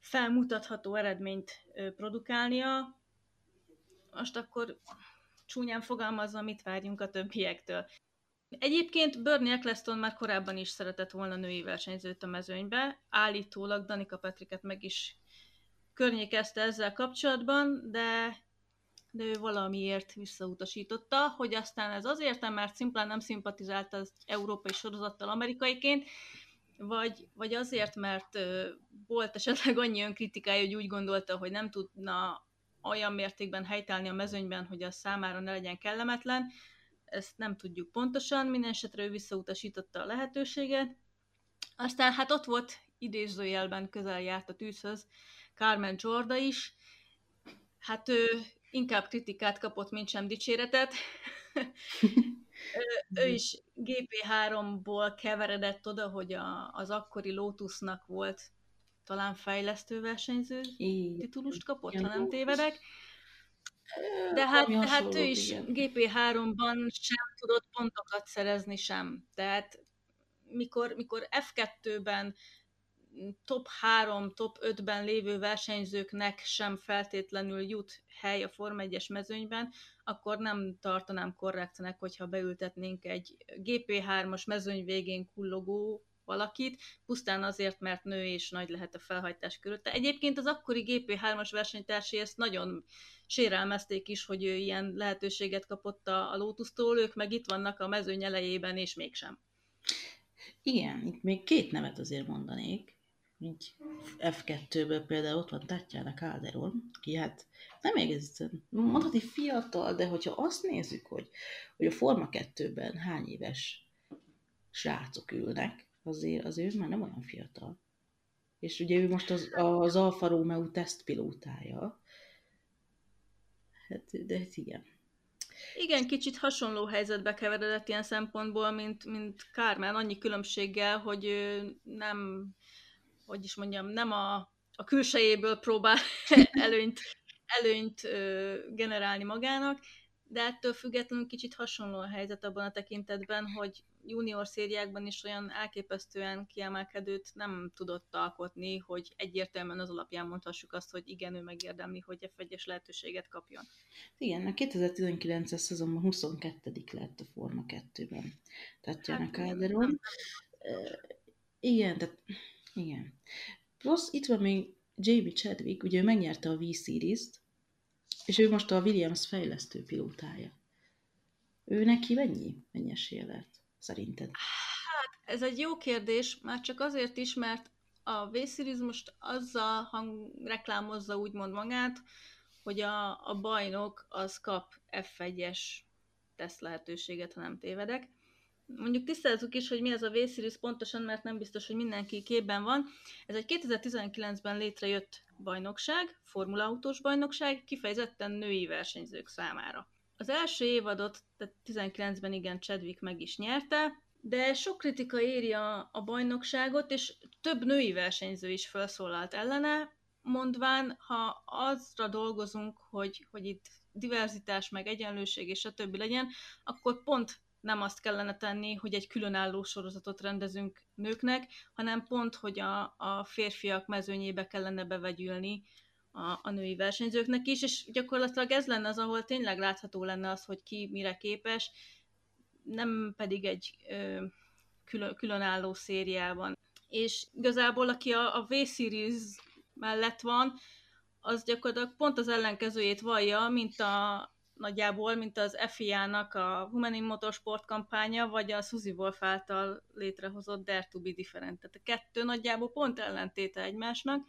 felmutatható eredményt produkálnia. Most akkor csúnyán fogalmazva, mit várjunk a többiektől. Egyébként Bernie Eccleston már korábban is szeretett volna női versenyzőt a mezőnybe, állítólag Danika Petriket meg is környékezte ezzel kapcsolatban, de, de ő valamiért visszautasította, hogy aztán ez azért, mert szimplán nem szimpatizált az európai sorozattal amerikaiként, vagy, vagy azért, mert volt esetleg annyi önkritikája, hogy úgy gondolta, hogy nem tudna olyan mértékben helytállni a mezőnyben, hogy az számára ne legyen kellemetlen, ezt nem tudjuk pontosan, minden esetre ő visszautasította a lehetőséget. Aztán hát ott volt idézőjelben közel járt a tűzhöz Carmen Jorda is. Hát ő inkább kritikát kapott, mint sem dicséretet. ő, ő is GP3-ból keveredett oda, hogy a, az akkori Lotusnak volt talán fejlesztő versenyző titulust kapott, ha nem tévedek. De hát, hát ő is GP3-ban sem tudott pontokat szerezni sem. Tehát mikor, mikor F2-ben top 3, top 5-ben lévő versenyzőknek sem feltétlenül jut hely a Form 1-es mezőnyben, akkor nem tartanám korrektnek, hogyha beültetnénk egy GP3-as mezőny végén kullogó valakit, pusztán azért, mert nő és nagy lehet a felhajtás körül. De egyébként az akkori GP3-as versenytársai ezt nagyon sérelmezték is, hogy ő ilyen lehetőséget kapott a, Lotus-tól, ők meg itt vannak a mezőny elejében, és mégsem. Igen, itt még két nevet azért mondanék. Így F2-ből például ott van Tatjana Calderon, aki hát nem egészen, mondhatni fiatal, de hogyha azt nézzük, hogy, hogy a Forma 2-ben hány éves srácok ülnek, azért, azért már nem olyan fiatal. És ugye ő most az, az Alfa Romeo tesztpilótája. Hát, de hát igen. Igen, kicsit hasonló helyzetbe keveredett ilyen szempontból, mint, mint Kármán, annyi különbséggel, hogy ő nem, hogy is mondjam, nem a, a külsejéből próbál [LAUGHS] előnyt, előnyt ö, generálni magának, de ettől függetlenül kicsit hasonló a helyzet abban a tekintetben, hogy junior szériákban is olyan elképesztően kiemelkedőt nem tudott alkotni, hogy egyértelműen az alapján mondhassuk azt, hogy igen, ő megérdemli, hogy F1-es lehetőséget kapjon. Igen, a 2019-es szezonban 22 lett a Forma 2-ben. Tatjana hát, Calderon. Igen, tehát igen. Plusz itt van még Jamie Chadwick, ugye ő megnyerte a V-Series-t, és ő most a Williams fejlesztő pilótája. Ő neki mennyi? Mennyi esélye lett, szerinted? Hát, ez egy jó kérdés, már csak azért is, mert a V-Series most azzal hang, reklámozza úgymond magát, hogy a, a bajnok az kap F1-es teszt lehetőséget, ha nem tévedek. Mondjuk tisztázzuk is, hogy mi ez a V-Series pontosan, mert nem biztos, hogy mindenki képben van. Ez egy 2019-ben létrejött bajnokság, Formula Autós bajnokság, kifejezetten női versenyzők számára. Az első évadot, tehát 19-ben igen, Chadwick meg is nyerte, de sok kritika éri a, a bajnokságot, és több női versenyző is felszólalt ellene, mondván, ha azra dolgozunk, hogy, hogy itt diverzitás, meg egyenlőség és a többi legyen, akkor pont nem azt kellene tenni, hogy egy különálló sorozatot rendezünk nőknek, hanem pont, hogy a, a férfiak mezőnyébe kellene bevegyülni a, a női versenyzőknek is, és gyakorlatilag ez lenne az, ahol tényleg látható lenne az, hogy ki mire képes, nem pedig egy ö, külön, különálló szériában. És igazából, aki a, a V-Series mellett van, az gyakorlatilag pont az ellenkezőjét vallja, mint a, nagyjából, mint az FIA-nak a Women in Motorsport kampánya, vagy a Suzy Wolf által létrehozott Dare to be Different. Tehát a kettő nagyjából pont ellentéte egymásnak.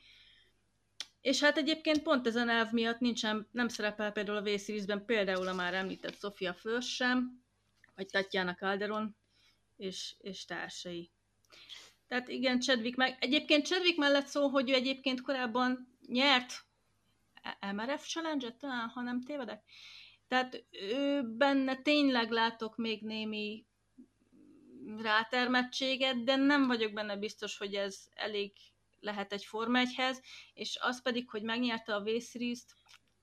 És hát egyébként pont ezen elv miatt nincsen, nem szerepel például a V-Series-ben például a már említett Sofia Förs sem, vagy Tatjana Calderon és, és társai. Tehát igen, Chadwick meg. Egyébként Chadwick mellett szó, hogy ő egyébként korábban nyert MRF Challenge-et talán, ha nem tévedek. Tehát ő benne tényleg látok még némi rátermettséget, de nem vagyok benne biztos, hogy ez elég lehet egy Forma 1-hez, és az pedig, hogy megnyerte a V-Series-t,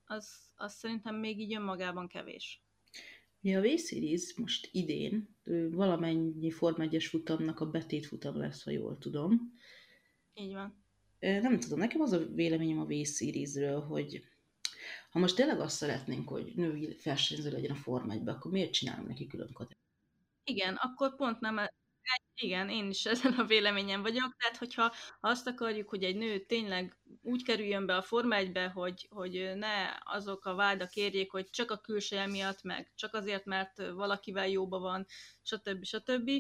az, az szerintem még így önmagában kevés. Ja, a V-Series most idén valamennyi Forma 1-es futamnak a betét futam lesz, ha jól tudom. Így van. Nem tudom, nekem az a véleményem a V-Series-ről, hogy ha most tényleg azt szeretnénk, hogy női versenyző legyen a Forma 1 akkor miért csinálunk neki külön kategóriát? Igen, akkor pont nem igen, én is ezen a véleményen vagyok, tehát hogyha azt akarjuk, hogy egy nő tényleg úgy kerüljön be a Forma 1 hogy, hogy ne azok a vádak érjék, hogy csak a külseje miatt, meg csak azért, mert valakivel jóba van, stb. stb.,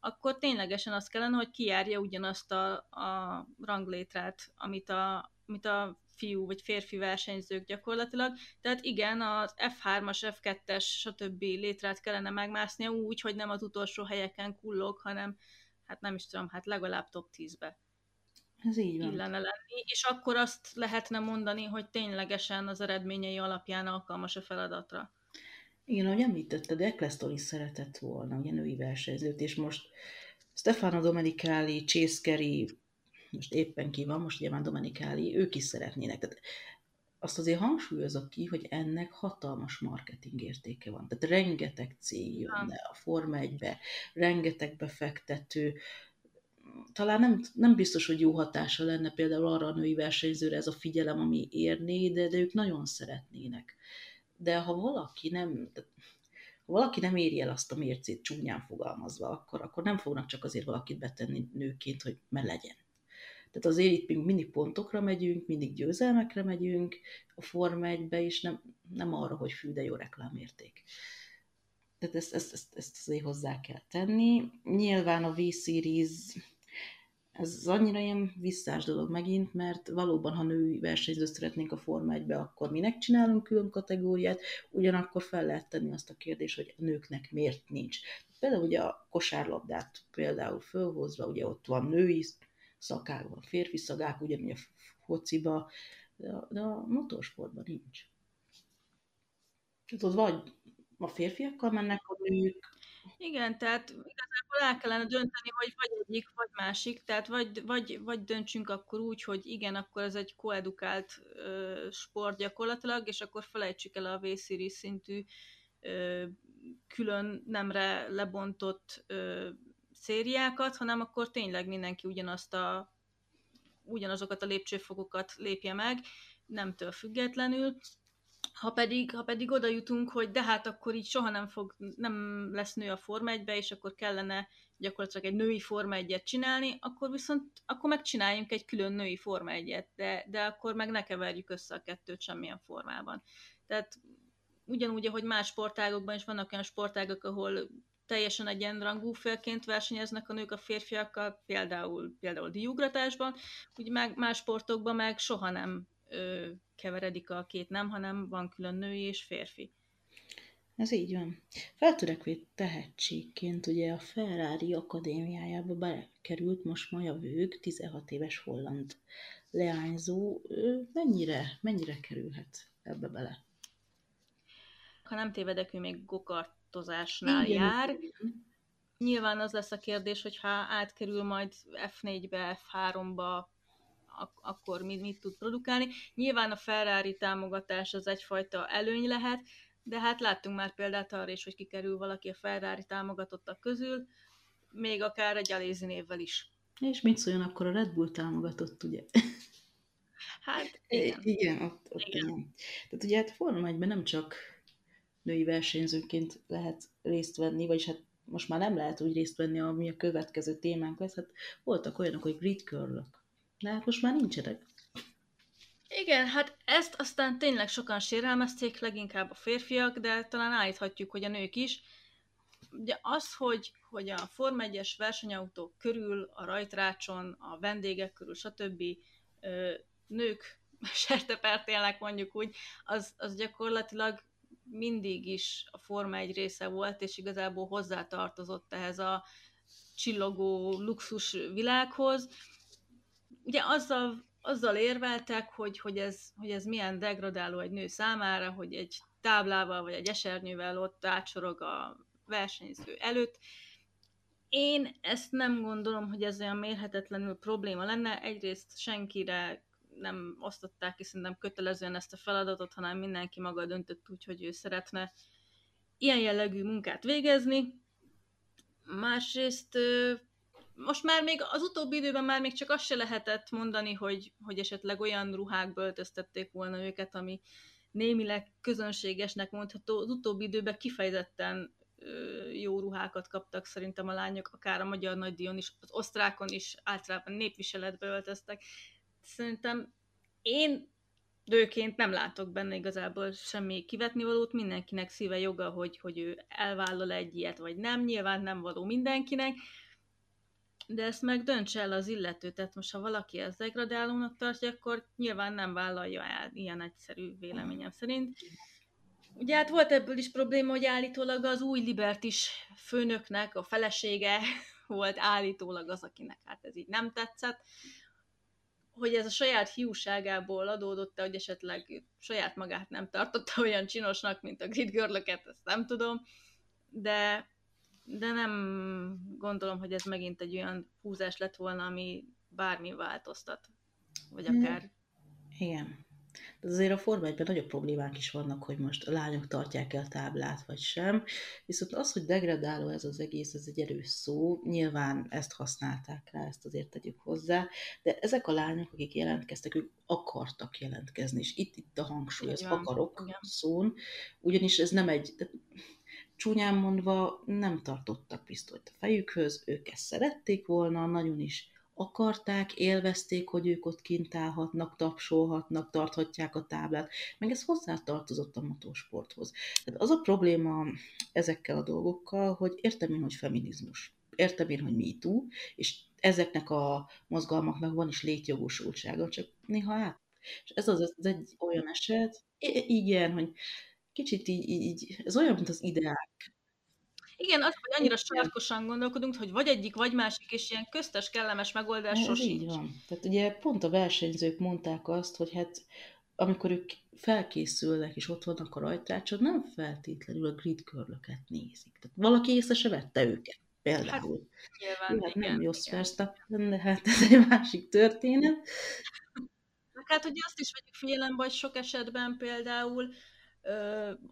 akkor ténylegesen az kellene, hogy kijárja ugyanazt a, a ranglétrát, amit a, amit a fiú vagy férfi versenyzők gyakorlatilag. Tehát igen, az F3-as, F2-es, stb. létrát kellene megmásznia úgy, hogy nem az utolsó helyeken kullog, hanem hát nem is tudom, hát legalább top 10-be. Ez így van. Illene lenni, és akkor azt lehetne mondani, hogy ténylegesen az eredményei alapján alkalmas a feladatra. Igen, ahogy említetted, Eccleston is szeretett volna, ugye női versenyzőt, és most Stefano Domenicali, Chase most éppen ki van, most már Domenikáli, ők is szeretnének. Tehát azt azért hangsúlyozok ki, hogy ennek hatalmas marketing értéke van. Tehát rengeteg cég jönne a Forma 1-be, rengeteg befektető, talán nem, nem biztos, hogy jó hatása lenne például arra a női versenyzőre ez a figyelem, ami érné, de, de ők nagyon szeretnének. De ha valaki nem, ha valaki nem éri el azt a mércét csúnyán fogalmazva, akkor, akkor nem fognak csak azért valakit betenni nőként, hogy me legyen. Tehát azért itt mindig pontokra megyünk, mindig győzelmekre megyünk a Forma 1-be, és nem, nem arra, hogy fű, de jó reklámérték. Tehát ezt, ezt, ezt, ezt azért hozzá kell tenni. Nyilván a V-Series ez annyira ilyen visszás dolog megint, mert valóban, ha női versenyzőt szeretnénk a Forma 1-be, akkor minek csinálunk külön kategóriát, ugyanakkor fel lehet tenni azt a kérdést, hogy a nőknek miért nincs. Például ugye a kosárlabdát például fölhozva, ugye ott van női szakák van, férfi szakák, ugyanúgy a fociba, de a, de a motorsportban nincs. Tehát ott vagy a férfiakkal mennek a nők. Igen, tehát igazából el kellene dönteni, hogy vagy egyik, vagy másik, tehát vagy, vagy, vagy döntsünk akkor úgy, hogy igen, akkor ez egy koedukált ö, sport gyakorlatilag, és akkor felejtsük el a v szintű ö, külön nemre lebontott ö, szériákat, hanem akkor tényleg mindenki ugyanazt a, ugyanazokat a lépcsőfokokat lépje meg, nemtől függetlenül. Ha pedig, ha pedig oda jutunk, hogy de hát akkor így soha nem, fog, nem lesz nő a Forma 1 és akkor kellene gyakorlatilag egy női Forma 1 csinálni, akkor viszont akkor megcsináljunk egy külön női Forma 1 de, de akkor meg ne keverjük össze a kettőt semmilyen formában. Tehát ugyanúgy, ahogy más sportágokban is vannak olyan sportágok, ahol teljesen egyenrangú félként versenyeznek a nők a férfiakkal, például, például diugratásban, úgy meg más sportokban meg soha nem ö, keveredik a két nem, hanem van külön női és férfi. Ez így van. Feltörekvő tehetségként ugye a Ferrari akadémiájába bekerült most Maja Vőg, 16 éves holland leányzó. Ő mennyire, mennyire kerülhet ebbe bele? Ha nem tévedek, ő még gokart változásnál Igen. jár. Nyilván az lesz a kérdés, hogy ha átkerül majd F4-be, F3-ba, ak- akkor mit, mit tud produkálni. Nyilván a Ferrari támogatás az egyfajta előny lehet, de hát láttunk már példát arra is, hogy kikerül valaki a Ferrari támogatottak közül, még akár egy Alézi névvel is. És mit szóljon akkor a Red Bull támogatott, ugye? Hát [LAUGHS] igen. Igen, ott, ott igen. igen. Tehát ugye hát Forma 1 nem csak női versenyzőként lehet részt venni, vagyis hát most már nem lehet úgy részt venni, ami a következő témánk lesz. Hát voltak olyanok, hogy grid curl de hát most már nincsenek. Igen, hát ezt aztán tényleg sokan sérelmezték, leginkább a férfiak, de talán állíthatjuk, hogy a nők is. Ugye az, hogy, hogy a Form 1-es versenyautók körül, a rajtrácson, a vendégek körül, stb. nők [LAUGHS] sertepertélnek mondjuk úgy, az, az gyakorlatilag mindig is a Forma egy része volt, és igazából hozzátartozott ehhez a csillogó luxus világhoz. Ugye azzal, azzal érveltek, hogy, hogy, ez, hogy ez milyen degradáló egy nő számára, hogy egy táblával vagy egy esernyővel ott átsorog a versenyző előtt. Én ezt nem gondolom, hogy ez olyan mérhetetlenül probléma lenne. Egyrészt senkire nem osztották ki szerintem kötelezően ezt a feladatot, hanem mindenki maga döntött úgy, hogy ő szeretne ilyen jellegű munkát végezni. Másrészt most már még az utóbbi időben már még csak azt se lehetett mondani, hogy, hogy esetleg olyan ruhákba öltöztették volna őket, ami némileg közönségesnek mondható. Az utóbbi időben kifejezetten jó ruhákat kaptak szerintem a lányok, akár a magyar nagydíjon is, az osztrákon is általában népviseletbe öltöztek. Szerintem én nőként nem látok benne igazából semmi kivetnivalót, mindenkinek szíve joga, hogy, hogy ő elvállal egy ilyet, vagy nem, nyilván nem való mindenkinek, de ezt meg döntse el az illető, tehát most ha valaki ezt degradálónak tartja, akkor nyilván nem vállalja el ilyen egyszerű véleményem szerint. Ugye hát volt ebből is probléma, hogy állítólag az új Libertis főnöknek a felesége [LAUGHS] volt állítólag az, akinek hát ez így nem tetszett, hogy ez a saját hiúságából adódott hogy esetleg saját magát nem tartotta [LAUGHS] olyan csinosnak, mint a Grid girl ezt nem tudom, de, de nem gondolom, hogy ez megint egy olyan húzás lett volna, ami bármi változtat, vagy akár... Igen. De azért a Forma 1 nagyobb problémák is vannak, hogy most a lányok tartják el táblát, vagy sem. Viszont az, hogy degradáló ez az egész, ez egy erős szó, nyilván ezt használták rá, ezt azért tegyük hozzá, de ezek a lányok, akik jelentkeztek, ők akartak jelentkezni, és itt, itt a hangsúly, az akarok Igen. szón, ugyanis ez nem egy, de csúnyán mondva nem tartottak pisztolyt a fejükhöz, ők ezt szerették volna, nagyon is akarták, élvezték, hogy ők ott kint állhatnak, tapsolhatnak, tarthatják a táblát, meg ez hozzátartozott a motorsporthoz. Tehát az a probléma ezekkel a dolgokkal, hogy értem én, hogy feminizmus, értem én, hogy MeToo, és ezeknek a mozgalmaknak van is létjogosultsága, csak néha át. És ez az, az egy olyan eset, igen, hogy kicsit így, így, ez olyan, mint az ideák igen, az, hogy annyira sarkosan gondolkodunk, hogy vagy egyik, vagy másik, és ilyen köztes, kellemes megoldás Ez sosem. így van. Tehát ugye pont a versenyzők mondták azt, hogy hát amikor ők felkészülnek, és ott vannak a rajtrácson, nem feltétlenül a grid körlöket nézik. Tehát valaki észre se vette őket, például. Hát, nyilván, Jó, hát igen, nem Jos Verstappen, de hát ez egy másik történet. Hát ugye azt is vegyük figyelembe, hogy sok esetben például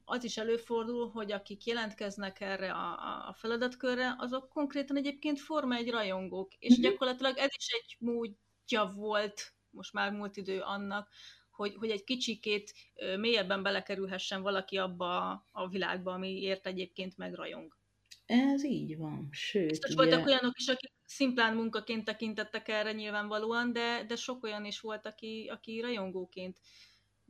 az is előfordul, hogy akik jelentkeznek erre a, a feladatkörre, azok konkrétan egyébként forma egy rajongók, és uh-huh. gyakorlatilag ez is egy módja volt, most már múlt idő annak, hogy, hogy egy kicsikét mélyebben belekerülhessen valaki abba a világba, amiért egyébként megrajong. Ez így van, sőt. Biztos ugye... voltak olyanok is, akik szimplán munkaként tekintettek erre nyilvánvalóan, de, de sok olyan is volt, aki, aki rajongóként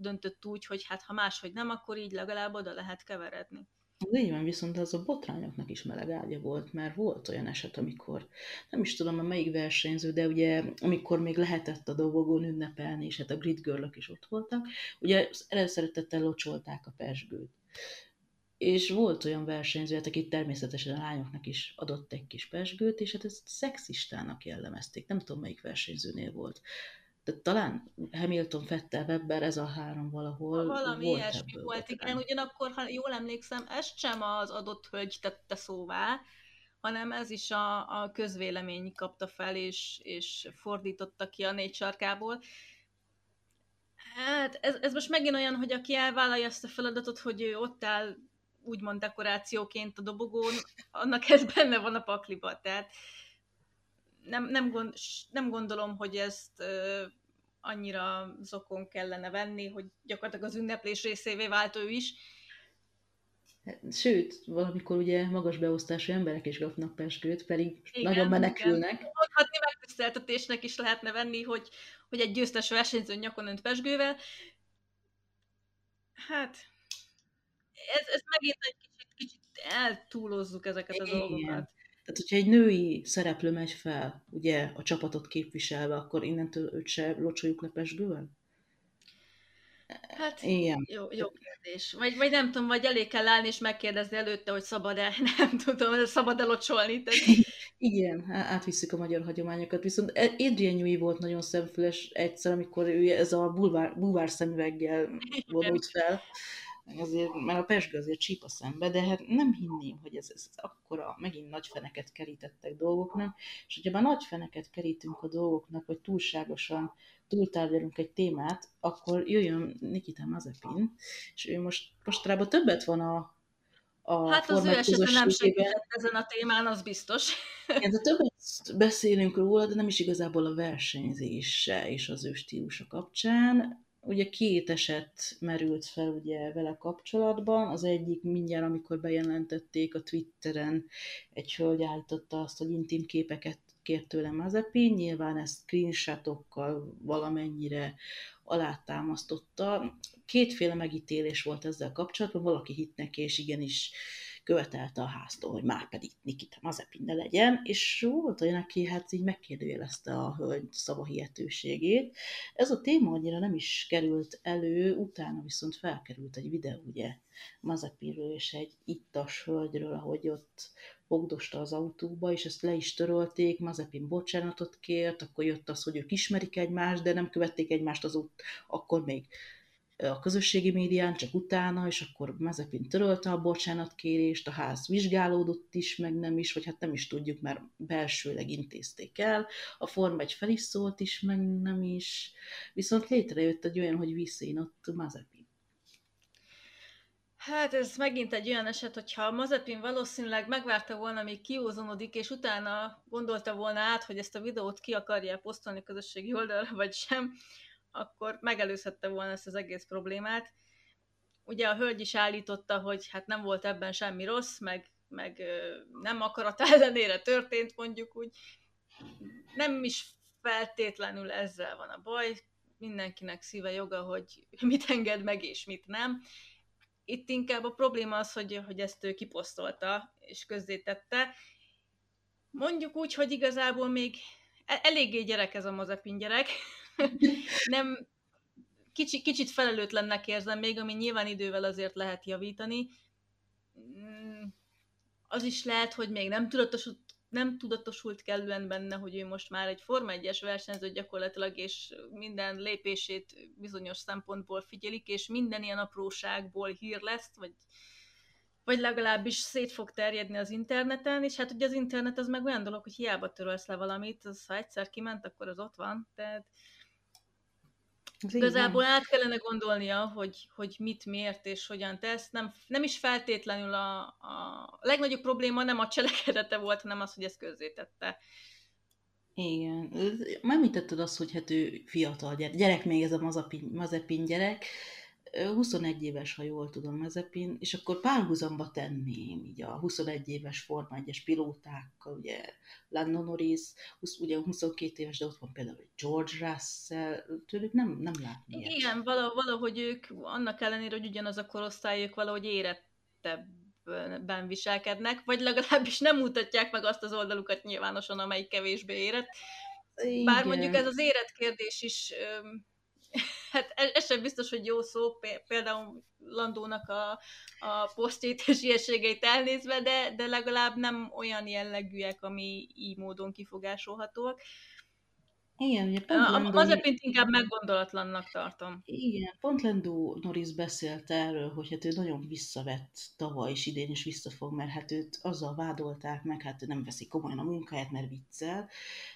döntött úgy, hogy hát ha máshogy nem, akkor így legalább oda lehet keveredni. Az így van, viszont az a botrányoknak is meleg ágya volt, mert volt olyan eset, amikor nem is tudom, a melyik versenyző, de ugye amikor még lehetett a dobogón ünnepelni, és hát a grid girl is ott voltak, ugye előszeretettel locsolták a persgőt. És volt olyan versenyző, hát, aki természetesen a lányoknak is adott egy kis pesgőt, és hát ezt szexistának jellemezték. Nem tudom, melyik versenyzőnél volt de talán Hamilton, Fettel, Webber, ez a három valahol Valami volt ilyesmi volt, igen. Ugyanakkor, ha jól emlékszem, ezt sem az adott hölgy tette szóvá, hanem ez is a, a közvélemény kapta fel, és, és fordította ki a négy sarkából. Hát ez, ez most megint olyan, hogy aki elvállalja ezt a feladatot, hogy ő ott áll úgymond dekorációként a dobogón, annak ez benne van a pakliba. Tehát nem, nem, gond, nem gondolom, hogy ezt ö, annyira zokon kellene venni, hogy gyakorlatilag az ünneplés részévé vált ő is. Sőt, valamikor ugye magas beosztású emberek is kapnak peskőt, pedig igen, nagyon menekülnek. Igen. Mondhatni megtiszteltetésnek is lehetne venni, hogy, hogy egy győztes versenyző nyakon önt pesgővel. Hát, ez, ez megint egy kicsit, kicsit eltúlozzuk ezeket a dolgokat. Tehát, hogyha egy női szereplő megy fel, ugye, a csapatot képviselve, akkor innentől őt se locsoljuk le pesgővel? Hát, Igen. Jó, jó kérdés. Vagy, vagy nem tudom, vagy elég kell állni és megkérdezni előtte, hogy szabad-e, [LAUGHS] nem tudom, szabad-e locsolni. Tehát... [LAUGHS] Igen, átvisszük a magyar hagyományokat. Viszont Adrian Newey volt nagyon szemfüles egyszer, amikor ő ez a bulvár, bulvár szemüveggel vonult fel. Azért, mert a pesgő azért csíp a szembe, de hát nem hinném, hogy ez, ez akkora, megint nagy feneket kerítettek dolgoknak, és hogyha már nagy feneket kerítünk a dolgoknak, vagy túlságosan túltárgyalunk egy témát, akkor jöjjön Nikita Mazepin, és ő most mostanában többet van a, a Hát az ő esetben nem segített ezen a témán, az biztos. Igen, de többet beszélünk róla, de nem is igazából a versenyzése és az ő stílusa kapcsán. Ugye két eset merült fel ugye vele kapcsolatban. Az egyik mindjárt, amikor bejelentették a Twitteren, egy hölgy állította azt, hogy intim képeket kért tőlem Mazepin, nyilván ezt screenshotokkal valamennyire alátámasztotta. Kétféle megítélés volt ezzel kapcsolatban, valaki hitt neki, és igenis követelte a háztól, hogy már pedig Nikita Mazepin legyen, és volt olyan, aki hát így megkérdőjelezte a hölgy szavahihetőségét. Ez a téma annyira nem is került elő, utána viszont felkerült egy videó, ugye, Mazepinről és egy ittas hölgyről, ahogy ott fogdosta az autóba, és ezt le is törölték, Mazepin bocsánatot kért, akkor jött az, hogy ők ismerik egymást, de nem követték egymást az út, akkor még a közösségi médián, csak utána, és akkor Mazepin törölte a bocsánatkérést, a ház vizsgálódott is, meg nem is, vagy hát nem is tudjuk, mert belsőleg intézték el, a Form egy fel is szólt is, meg nem is, viszont létrejött egy olyan, hogy visszénott Mazepin. Hát ez megint egy olyan eset, hogyha Mazepin valószínűleg megvárta volna, míg kiózonodik, és utána gondolta volna át, hogy ezt a videót ki akarja posztolni közösségi oldalra, vagy sem, akkor megelőzhette volna ezt az egész problémát. Ugye a hölgy is állította, hogy hát nem volt ebben semmi rossz, meg, meg nem akarat [LAUGHS] ellenére történt, mondjuk úgy. Nem is feltétlenül ezzel van a baj, mindenkinek szíve joga, hogy [LAUGHS] mit enged meg és mit nem itt inkább a probléma az, hogy, hogy ezt ő kiposztolta és közzétette. Mondjuk úgy, hogy igazából még e-, eléggé gyerek ez a Mazepin gyerek. [LAUGHS] Nem, kicsi, kicsit felelőtlennek érzem még, ami nyilván idővel azért lehet javítani. Mm, az is lehet, hogy még nem tudatosult nem tudatosult kellően benne, hogy ő most már egy Forma 1-es versenyző gyakorlatilag, és minden lépését bizonyos szempontból figyelik, és minden ilyen apróságból hír lesz, vagy, vagy legalábbis szét fog terjedni az interneten, és hát ugye az internet az meg olyan dolog, hogy hiába törölsz le valamit, az, ha egyszer kiment, akkor az ott van, tehát az Igazából át kellene gondolnia, hogy, hogy mit, miért és hogyan tesz. Nem, nem is feltétlenül a, a legnagyobb probléma nem a cselekedete volt, hanem az, hogy ezt közzétette. Igen. Említetted azt, hogy hát ő fiatal gyerek, gyerek még ez a Mazepin, Mazepin gyerek, 21 éves, ha jól tudom, Mazepin, és akkor párhuzamba tenném így a 21 éves Forma 1-es pilótákkal, ugye Lando Norris, 20, ugye 22 éves, de ott van például George Russell, tőlük nem, nem látni Igen, ilyet. valahogy ők annak ellenére, hogy ugyanaz a korosztály, ők valahogy érettebben viselkednek, vagy legalábbis nem mutatják meg azt az oldalukat nyilvánosan, amelyik kevésbé érett. Bár Igen. mondjuk ez az éretkérdés is hát ez, ez sem biztos, hogy jó szó, például Landónak a, a posztjait és ilyeségeit elnézve, de, de legalább nem olyan jellegűek, ami így módon kifogásolhatóak. Igen, ugye pont a, Lendó... Mazepint inkább meggondolatlannak tartom. Igen, pont Lendó Norris beszélt erről, hogy hát ő nagyon visszavett tavaly és idén is visszafog, mert hát őt azzal vádolták meg, hát ő nem veszi komolyan a munkáját, mert viccel.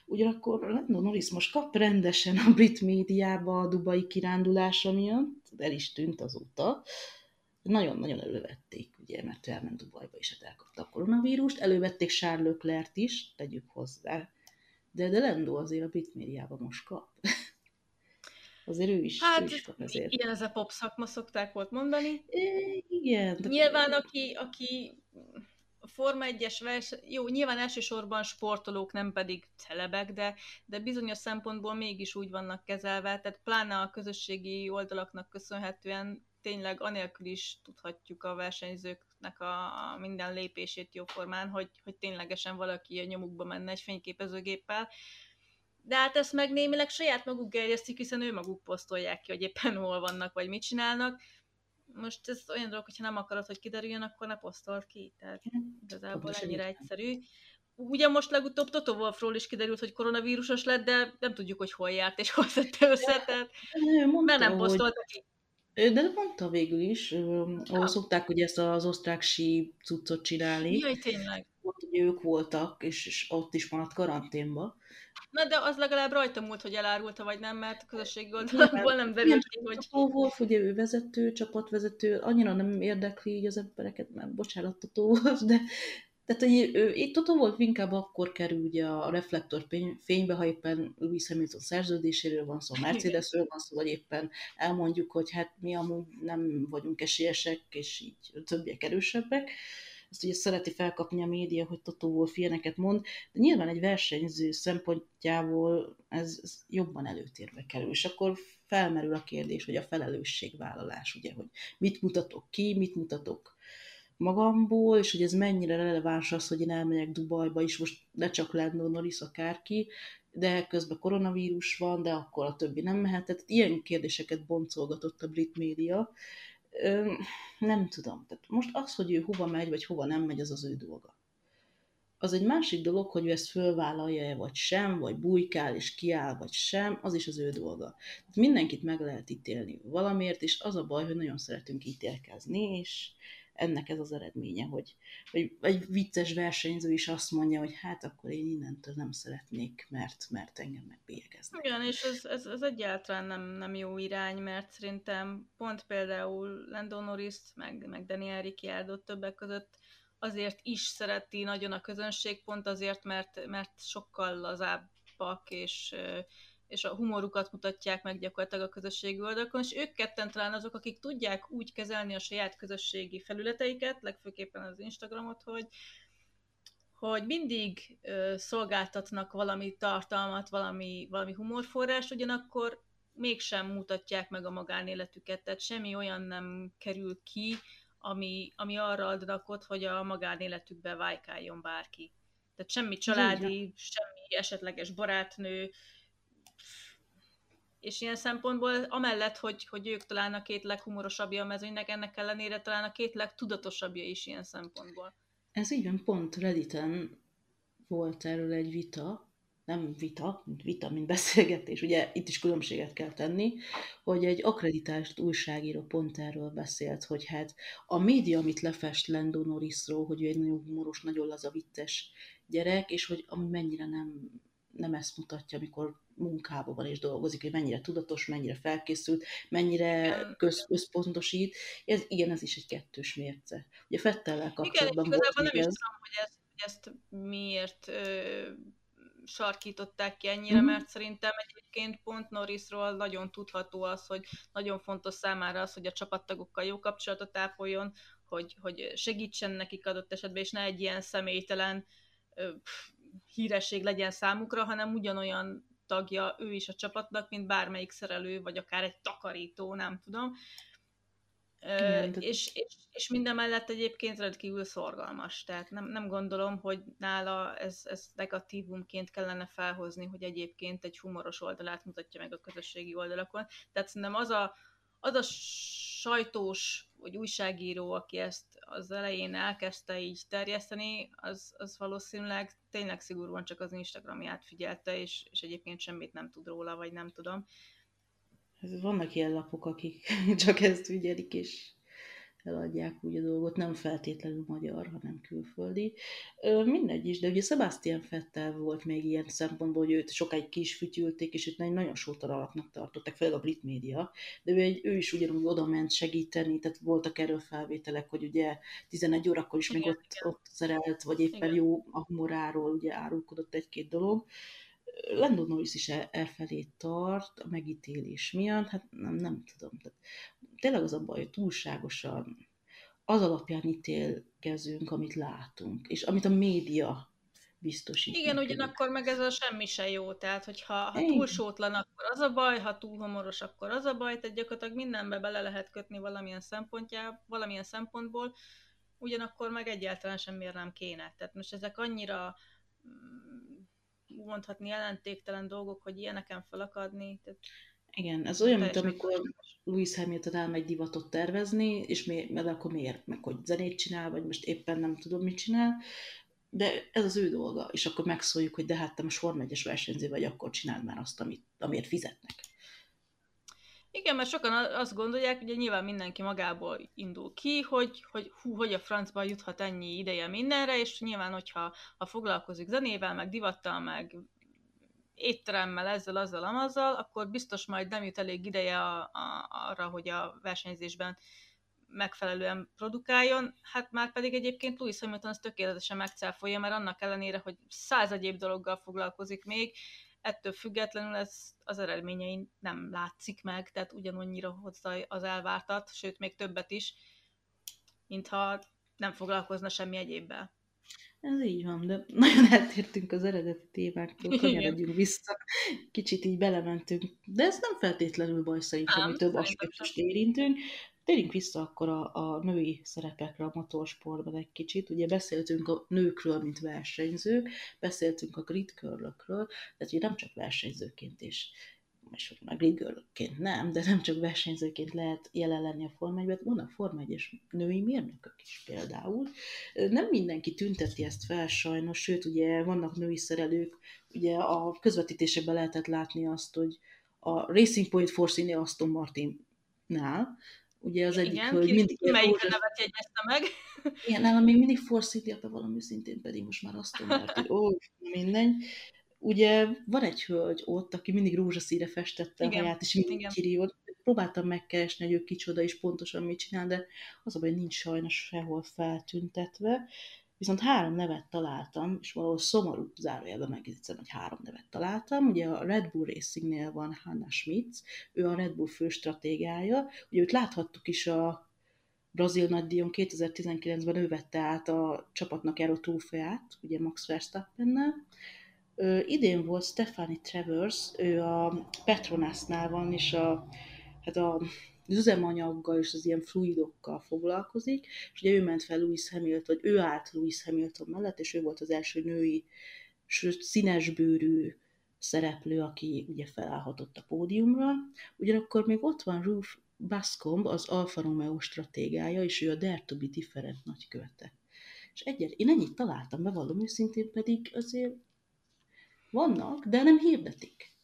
Ugyanakkor Lendó Norris most kap rendesen a brit médiába a dubai kirándulása miatt, el is tűnt azóta. Nagyon-nagyon elővették, ugye, mert ő elment Dubajba, és hát elkapta a koronavírust. Elővették Charles Leclerc is, tegyük hozzá de, de Lendo azért a brit médiában most kap. [LAUGHS] azért ő is, hát, ő is kap ezért. Igen, ez a pop szakma szokták volt mondani. É, igen. De nyilván, aki, aki a Forma 1-es verseny, jó, nyilván elsősorban sportolók, nem pedig celebek, de, de bizonyos szempontból mégis úgy vannak kezelve, tehát pláne a közösségi oldalaknak köszönhetően tényleg anélkül is tudhatjuk a versenyzőknek a, a minden lépését jóformán, hogy, hogy ténylegesen valaki a nyomukba menne egy fényképezőgéppel. de hát ezt meg némileg saját maguk gerjesztik, hiszen ő maguk posztolják ki, hogy éppen hol vannak, vagy mit csinálnak. Most ez olyan dolog, hogyha nem akarod, hogy kiderüljön, akkor ne posztold ki. Tehát igazából ennyire egyszerű. Ugye most legutóbb Toto Wolfról is kiderült, hogy koronavírusos lett, de nem tudjuk, hogy hol járt és hol szedte össze, tehát mert nem posztolta ki. De mondta végül is, ahol szokták ugye ezt az osztrák sí cuccot csinálni. Jaj, tényleg. Ott ugye ők voltak, és, és ott is maradt karanténba. Na, de az legalább rajta múlt, hogy elárulta, vagy nem, mert a közösségi oldalakból nem derült ki, hogy... A Wolf, ugye ő vezető, csapatvezető, annyira nem érdekli így az embereket, mert bocsánat, Totó Wolf, de tehát, itt Toto volt inkább akkor kerül ugye a reflektor fénybe, ha éppen Louis Hamilton szerződéséről van szó, Mercedesről van szó, vagy éppen elmondjuk, hogy hát mi amúgy nem vagyunk esélyesek, és így többiek erősebbek. Ezt ugye szereti felkapni a média, hogy Toto Wolff ilyeneket mond, de nyilván egy versenyző szempontjából ez, ez jobban előtérbe kerül, és akkor felmerül a kérdés, hogy a felelősségvállalás, ugye, hogy mit mutatok ki, mit mutatok magamból, és hogy ez mennyire releváns az, hogy én elmegyek Dubajba is, most ne csak Lando Norris, akárki, de közben koronavírus van, de akkor a többi nem mehet. Tehát ilyen kérdéseket boncolgatott a brit média. nem tudom. Tehát most az, hogy ő hova megy, vagy hova nem megy, az az ő dolga. Az egy másik dolog, hogy ő ezt fölvállalja-e, vagy sem, vagy bujkál és kiáll, vagy sem, az is az ő dolga. Mindenkit meg lehet ítélni valamiért, és az a baj, hogy nagyon szeretünk ítélkezni, és ennek ez az eredménye, hogy, hogy egy vicces versenyző is azt mondja, hogy hát akkor én innentől nem szeretnék, mert, mert engem megbélyegeznek. Igen, és ez, ez, ez egyáltalán nem, nem jó irány, mert szerintem pont például Lando Norris, meg, meg Daniel Ricciardo többek között azért is szereti nagyon a közönség, pont azért, mert, mert sokkal lazábbak, és, és a humorukat mutatják meg gyakorlatilag a közösségi oldalakon, és ők ketten talán azok, akik tudják úgy kezelni a saját közösségi felületeiket, legfőképpen az Instagramot, hogy, hogy mindig ö, szolgáltatnak valami tartalmat, valami, valami humorforrás, ugyanakkor mégsem mutatják meg a magánéletüket, tehát semmi olyan nem kerül ki, ami, ami arra ad rakot, hogy a magánéletükbe vájkáljon bárki. Tehát semmi családi, semmi esetleges barátnő, és ilyen szempontból amellett, hogy, hogy ők talán a két leghumorosabbja a mezőnynek, ennek ellenére talán a két legtudatosabbja is ilyen szempontból. Ez így van, pont Redditen volt erről egy vita, nem vita, mint vita, mint beszélgetés, ugye itt is különbséget kell tenni, hogy egy akreditált újságíró pont erről beszélt, hogy hát a média, amit lefest Lando Norrisról, hogy ő egy nagyon humoros, nagyon laza, vicces gyerek, és hogy ami mennyire nem, nem ezt mutatja, amikor munkában van és dolgozik, hogy mennyire tudatos, mennyire felkészült, mennyire köz, központosít. Ez, igen, ez is egy kettős mérce. Ugye Fettellel kapcsolatban igen, volt nem is ez... tudom, hogy ezt, hogy ezt miért ö, sarkították ki ennyire, mm. mert szerintem egyébként pont Norrisról nagyon tudható az, hogy nagyon fontos számára az, hogy a csapattagokkal jó kapcsolatot ápoljon, hogy, hogy segítsen nekik adott esetben, és ne egy ilyen személytelen ö, híresség legyen számukra, hanem ugyanolyan tagja ő is a csapatnak, mint bármelyik szerelő, vagy akár egy takarító, nem tudom. Igen, és, és, és minden mellett egyébként rendkívül szorgalmas, tehát nem, nem gondolom, hogy nála ez, ez negatívumként kellene felhozni, hogy egyébként egy humoros oldalát mutatja meg a közösségi oldalakon. Tehát szerintem az a, az a sajtós vagy újságíró, aki ezt az elején elkezdte így terjeszteni, az, az valószínűleg tényleg szigorúan csak az Instagramját figyelte, és, és egyébként semmit nem tud róla, vagy nem tudom. Vannak ilyen lapok, akik [LAUGHS] csak ezt figyelik, és eladják úgy a dolgot, nem feltétlenül magyar, hanem külföldi. Mindegy is, de ugye Sebastian Fettel volt még ilyen szempontból, hogy őt sokáig ki is fütyülték, és őt nagyon sótar alaknak tartották, főleg a brit média, de ő, egy, ő is ugyanúgy oda ment segíteni, tehát voltak erről felvételek, hogy ugye 11 órakor is igen, még ott, igen. ott szerelt, vagy éppen igen. jó a humoráról ugye árulkodott egy-két dolog. Lando Norris is elfelé tart a megítélés miatt, hát nem, nem tudom. Tehát tényleg az a baj, hogy túlságosan az alapján ítélkezünk, amit látunk, és amit a média biztosít. Igen, nekünk. ugyanakkor meg ez a semmi se jó, tehát hogyha ha túl sótlan, akkor az a baj, ha túl homoros, akkor az a baj, tehát gyakorlatilag mindenbe bele lehet kötni valamilyen szempontjá, valamilyen szempontból, ugyanakkor meg egyáltalán semmiért nem kéne. Tehát most ezek annyira mm, mondhatni jelentéktelen dolgok, hogy ilyeneken felakadni. Tehát igen, ez olyan, mint amikor Louis Hamilton elmegy divatot tervezni, és mi, mert akkor miért? Meg hogy zenét csinál, vagy most éppen nem tudom, mit csinál, de ez az ő dolga, és akkor megszóljuk, hogy de hát te most Form 1 versenyző vagy, akkor csináld már azt, amit, amiért fizetnek. Igen, mert sokan azt gondolják, ugye nyilván mindenki magából indul ki, hogy, hogy hú, hogy a francba juthat ennyi ideje mindenre, és nyilván, hogyha ha foglalkozik zenével, meg divattal, meg étteremmel, ezzel, azzal, amazzal, akkor biztos majd nem jut elég ideje a, a, arra, hogy a versenyzésben megfelelően produkáljon, hát már pedig egyébként Louis Hamilton az tökéletesen megcáfolja, mert annak ellenére, hogy száz egyéb dologgal foglalkozik még, ettől függetlenül ez az eredményein nem látszik meg, tehát ugyanannyira hozza az elvártat, sőt még többet is, mintha nem foglalkozna semmi egyébbel. Ez így van, de [LAUGHS] nagyon eltértünk az eredeti témáktól, [LAUGHS] kanyarodjunk vissza. Kicsit így belementünk, de ez nem feltétlenül baj szerintem, hogy több aspektust érintünk. Térjünk vissza akkor a, a női szerepekre a motorsportban egy kicsit. Ugye beszéltünk a nőkről, mint versenyzők, beszéltünk a grid curlökről, tehát ugye nem csak versenyzőként is és meg girlként nem, de nem csak versenyzőként lehet jelen lenni a Forma 1 vannak Forma 1 női mérnökök is például. Nem mindenki tünteti ezt fel sajnos, sőt, ugye vannak női szerelők, ugye a közvetítésekben lehetett látni azt, hogy a Racing Point Force Aston Martin-nál, ugye az egyik Igen, hölgy mindig... Melyik rózsas... nevet jegyezte meg? Igen, nálam még mindig Force City, valami szintén pedig most már Aston Martin. Ó, mindegy ugye van egy hölgy ott, aki mindig rózsaszíre festette igen, a haját, és mindig kiriót. Próbáltam megkeresni, hogy ő kicsoda is pontosan mit csinál, de az a baj, nincs sajnos sehol feltüntetve. Viszont három nevet találtam, és valahol szomorú zárójelben megjegyzem, hogy három nevet találtam. Ugye a Red Bull Racingnél van Hanna Schmitz, ő a Red Bull fő stratégája. Ugye őt láthattuk is a brazil nagydíjon 2019-ben ő vette át a csapatnak járó trófeát, ugye Max Verstappennel. Ö, idén volt Stephanie Travers, ő a Petronasnál van, és a, hát a, az üzemanyaggal és az ilyen fluidokkal foglalkozik, és ugye ő ment fel Louis Hamilton, vagy ő állt Louis Hamilton mellett, és ő volt az első női, sőt színesbőrű szereplő, aki ugye felállhatott a pódiumra. Ugyanakkor még ott van Ruth Bascomb, az Alfa Romeo stratégája, és ő a Dare to be Different nagykövete. És egyet, én ennyit találtam, bevallom őszintén, pedig azért vannak, de nem hirdetik.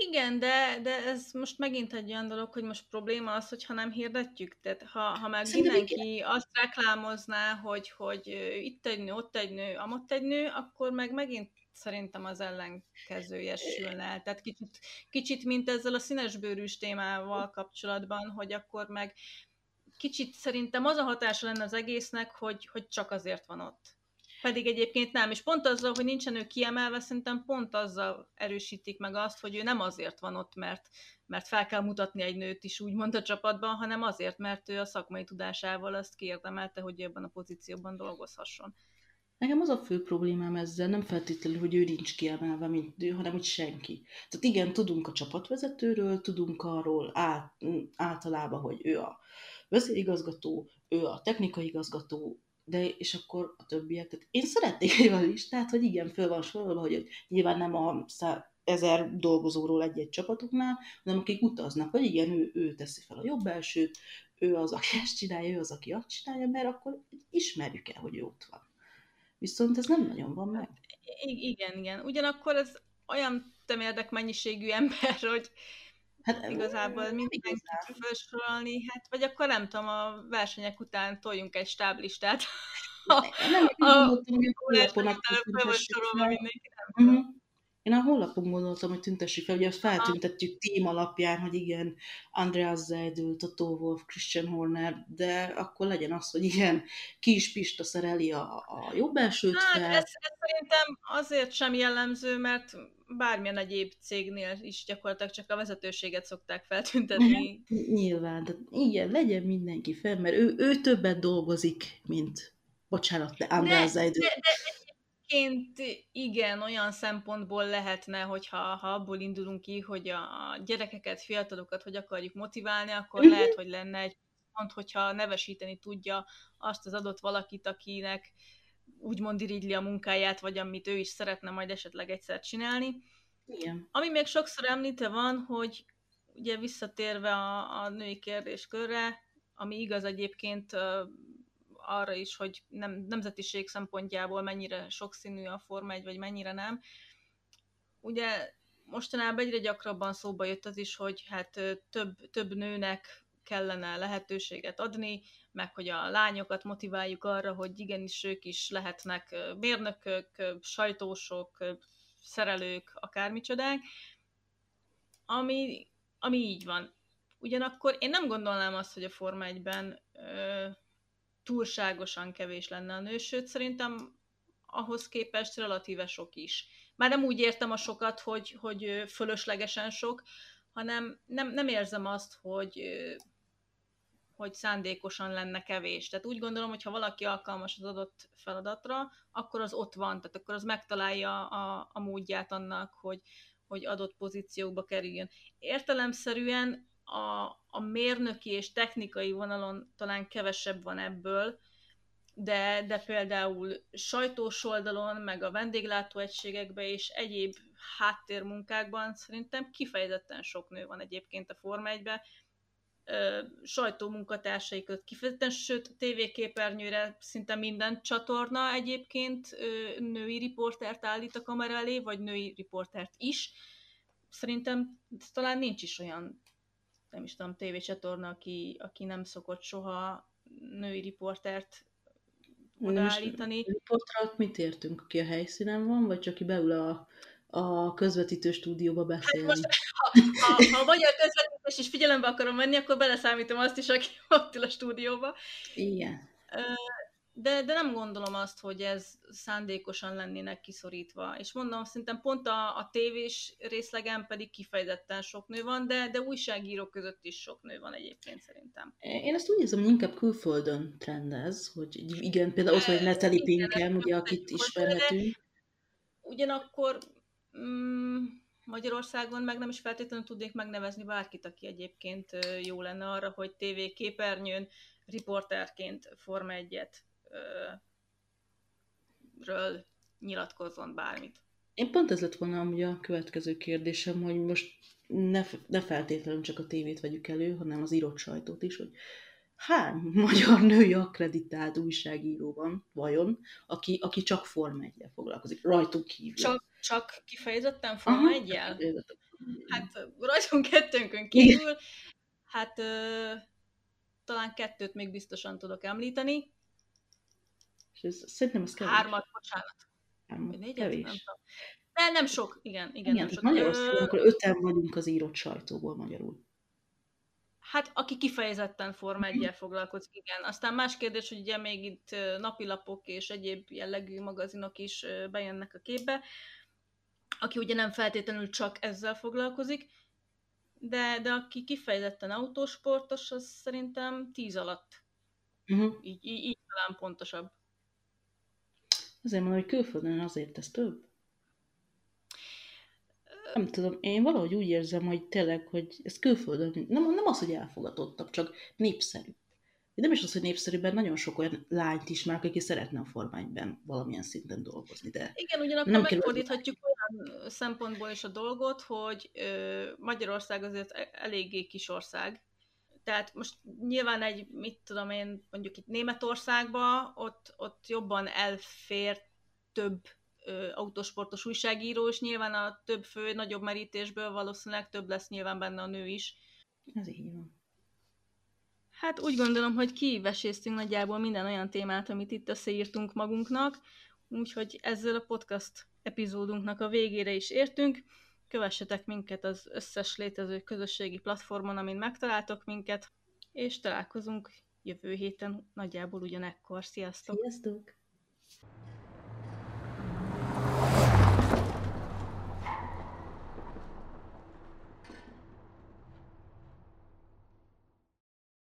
Igen, de, de ez most megint egy olyan dolog, hogy most probléma az, hogyha nem hirdetjük. Tehát ha, ha meg Szerintem mindenki igen. azt reklámozná, hogy, hogy itt egy nő, ott egy nő, amott egy nő, akkor meg megint szerintem az ellenkezője sülne el. Tehát kicsit, kicsit, mint ezzel a színesbőrűs témával kapcsolatban, hogy akkor meg kicsit szerintem az a hatása lenne az egésznek, hogy, hogy csak azért van ott. Pedig egyébként nem, és pont azzal, hogy nincsen ő kiemelve, szerintem pont azzal erősítik meg azt, hogy ő nem azért van ott, mert, mert fel kell mutatni egy nőt is úgymond a csapatban, hanem azért, mert ő a szakmai tudásával azt kiérdemelte, hogy ebben a pozícióban dolgozhasson. Nekem az a fő problémám ezzel, nem feltétlenül, hogy ő nincs kiemelve, mint ő, hanem hogy senki. Tehát igen, tudunk a csapatvezetőről, tudunk arról át, általában, hogy ő a vezérigazgató, ő a technikai igazgató, de és akkor a többiek, tehát én szeretnék egy olyan listát, hogy igen, föl van sorolva, hogy nyilván nem a ezer dolgozóról egy-egy csapatoknál, hanem akik utaznak, hogy igen, ő, ő teszi fel a jobb elsőt, ő az, aki ezt csinálja, ő az, aki azt csinálja, mert akkor ismerjük el, hogy ő ott van. Viszont ez nem nagyon van meg. I- igen, igen. Ugyanakkor ez olyan temérdek mennyiségű [LAUGHS] ember, hogy Hát igazából mindenkit felsorolni, hát vagy akkor nem tudom, a versenyek után toljunk egy stáblistát. nem, [LAUGHS] a, a, a, a, a, a, a, a, a, én a honlapon gondoltam, hogy tüntessük fel, ugye azt feltüntetjük tím alapján, hogy igen, Andreas Zeidl, Toto Wolf, Christian Horner, de akkor legyen az, hogy igen, Kis Pista szereli a, a jobb elsőt hát, fel. Ez, ez szerintem azért sem jellemző, mert bármilyen egyéb cégnél is gyakorlatilag csak a vezetőséget szokták feltüntetni. Nyilván, de igen, legyen mindenki fel, mert ő, ő többet dolgozik, mint bocsánat, de Zeidl. De, de, de Egyébként igen, olyan szempontból lehetne, hogyha ha abból indulunk ki, hogy a gyerekeket, fiatalokat hogy akarjuk motiválni, akkor uh-huh. lehet, hogy lenne egy pont, hogyha nevesíteni tudja azt az adott valakit, akinek úgymond irigyli a munkáját, vagy amit ő is szeretne majd esetleg egyszer csinálni. Igen. Ami még sokszor említve van, hogy ugye visszatérve a, a női kérdéskörre, ami igaz egyébként arra is, hogy nem, nemzetiség szempontjából mennyire sokszínű a Forma 1, vagy mennyire nem. Ugye mostanában egyre gyakrabban szóba jött az is, hogy hát több, több nőnek kellene lehetőséget adni, meg hogy a lányokat motiváljuk arra, hogy igenis ők is lehetnek mérnökök, sajtósok, szerelők, akármicsodák, ami, ami így van. Ugyanakkor én nem gondolnám azt, hogy a Forma 1-ben túlságosan kevés lenne a nő, sőt szerintem ahhoz képest relatíve sok is. Már nem úgy értem a sokat, hogy, hogy fölöslegesen sok, hanem nem, nem érzem azt, hogy, hogy szándékosan lenne kevés. Tehát úgy gondolom, hogy ha valaki alkalmas az adott feladatra, akkor az ott van, tehát akkor az megtalálja a, a módját annak, hogy, hogy adott pozíciókba kerüljön. Értelemszerűen a, a mérnöki és technikai vonalon talán kevesebb van ebből, de, de például sajtós oldalon, meg a vendéglátóegységekben és egyéb háttérmunkákban szerintem kifejezetten sok nő van egyébként a Forma 1 sajtómunkatársai között kifejezetten, sőt, tévéképernyőre szinte minden csatorna egyébként női riportert állít a kamera elé, vagy női riportert is. Szerintem talán nincs is olyan nem is tudom, tévécsatorna, aki, aki nem szokott soha női riportert odaállítani. Riportra mit értünk? Aki a helyszínen van, vagy csak aki beül a, a közvetítő stúdióba beszélni? Hát most, ha, ha, ha a magyar közvetítés is figyelembe akarom venni, akkor beleszámítom azt is, aki ott ül a stúdióba. Igen de, de nem gondolom azt, hogy ez szándékosan lennének kiszorítva. És mondom, szerintem pont a, a tévés részlegen pedig kifejezetten sok nő van, de, de újságírók között is sok nő van egyébként szerintem. Én ezt úgy érzem, hogy inkább külföldön trendez, hogy igen, például ott vagy Natalie Pinkham, ugye, akit ismerhetünk. Ugyanakkor mm, Magyarországon meg nem is feltétlenül tudnék megnevezni bárkit, aki egyébként jó lenne arra, hogy TV képernyőn riporterként Forma egyet ről nyilatkozzon bármit. Én pont ez lett volna amúgy a következő kérdésem, hogy most ne, ne feltétlenül csak a tévét vegyük elő, hanem az írott sajtót is, hogy hány [LAUGHS] magyar női akreditált újságíró van, vajon, aki, aki csak Forma 1 foglalkozik, rajtunk kívül. Csak, csak kifejezetten Forma 1 Hát rajtunk kettőnkön kívül, hát ö, talán kettőt még biztosan tudok említeni, és ez, szerintem ez kevés. Hármat, bocsánat. Hármat, négyet, kevés. Nem, De nem sok, igen. Igen, igen nem sok. Magyarországon Ö... akkor öten vagyunk az írott sajtóból magyarul. Hát, aki kifejezetten Forma 1 foglalkozik, igen. Aztán más kérdés, hogy ugye még itt napilapok és egyéb jellegű magazinok is bejönnek a képbe, aki ugye nem feltétlenül csak ezzel foglalkozik, de, de aki kifejezetten autósportos, az szerintem tíz alatt. Uh-huh. Így, így, így talán pontosabb. Azért mondom, hogy külföldön azért ez több. Nem tudom, én valahogy úgy érzem, hogy tényleg, hogy ez külföldön, nem, nem az, hogy elfogadottabb, csak népszerű. Nem is az, hogy népszerűben nagyon sok olyan lányt ismerek, aki szeretne a formányban valamilyen szinten dolgozni, de... Igen, ugyanakkor nem megfordíthatjuk olyan szempontból is a dolgot, hogy Magyarország azért e-, eléggé kis ország, tehát most nyilván egy, mit tudom én, mondjuk itt Németországban, ott, ott jobban elfér több ö, autosportos újságíró, és nyilván a több fő, nagyobb merítésből valószínűleg több lesz nyilván benne a nő is. Ez így van. Hát úgy gondolom, hogy kiveséztünk nagyjából minden olyan témát, amit itt összeírtunk magunknak, úgyhogy ezzel a podcast epizódunknak a végére is értünk. Kövessetek minket az összes létező közösségi platformon, amin megtaláltok minket, és találkozunk jövő héten nagyjából ugyanekkor. Sziasztok! Sziasztok!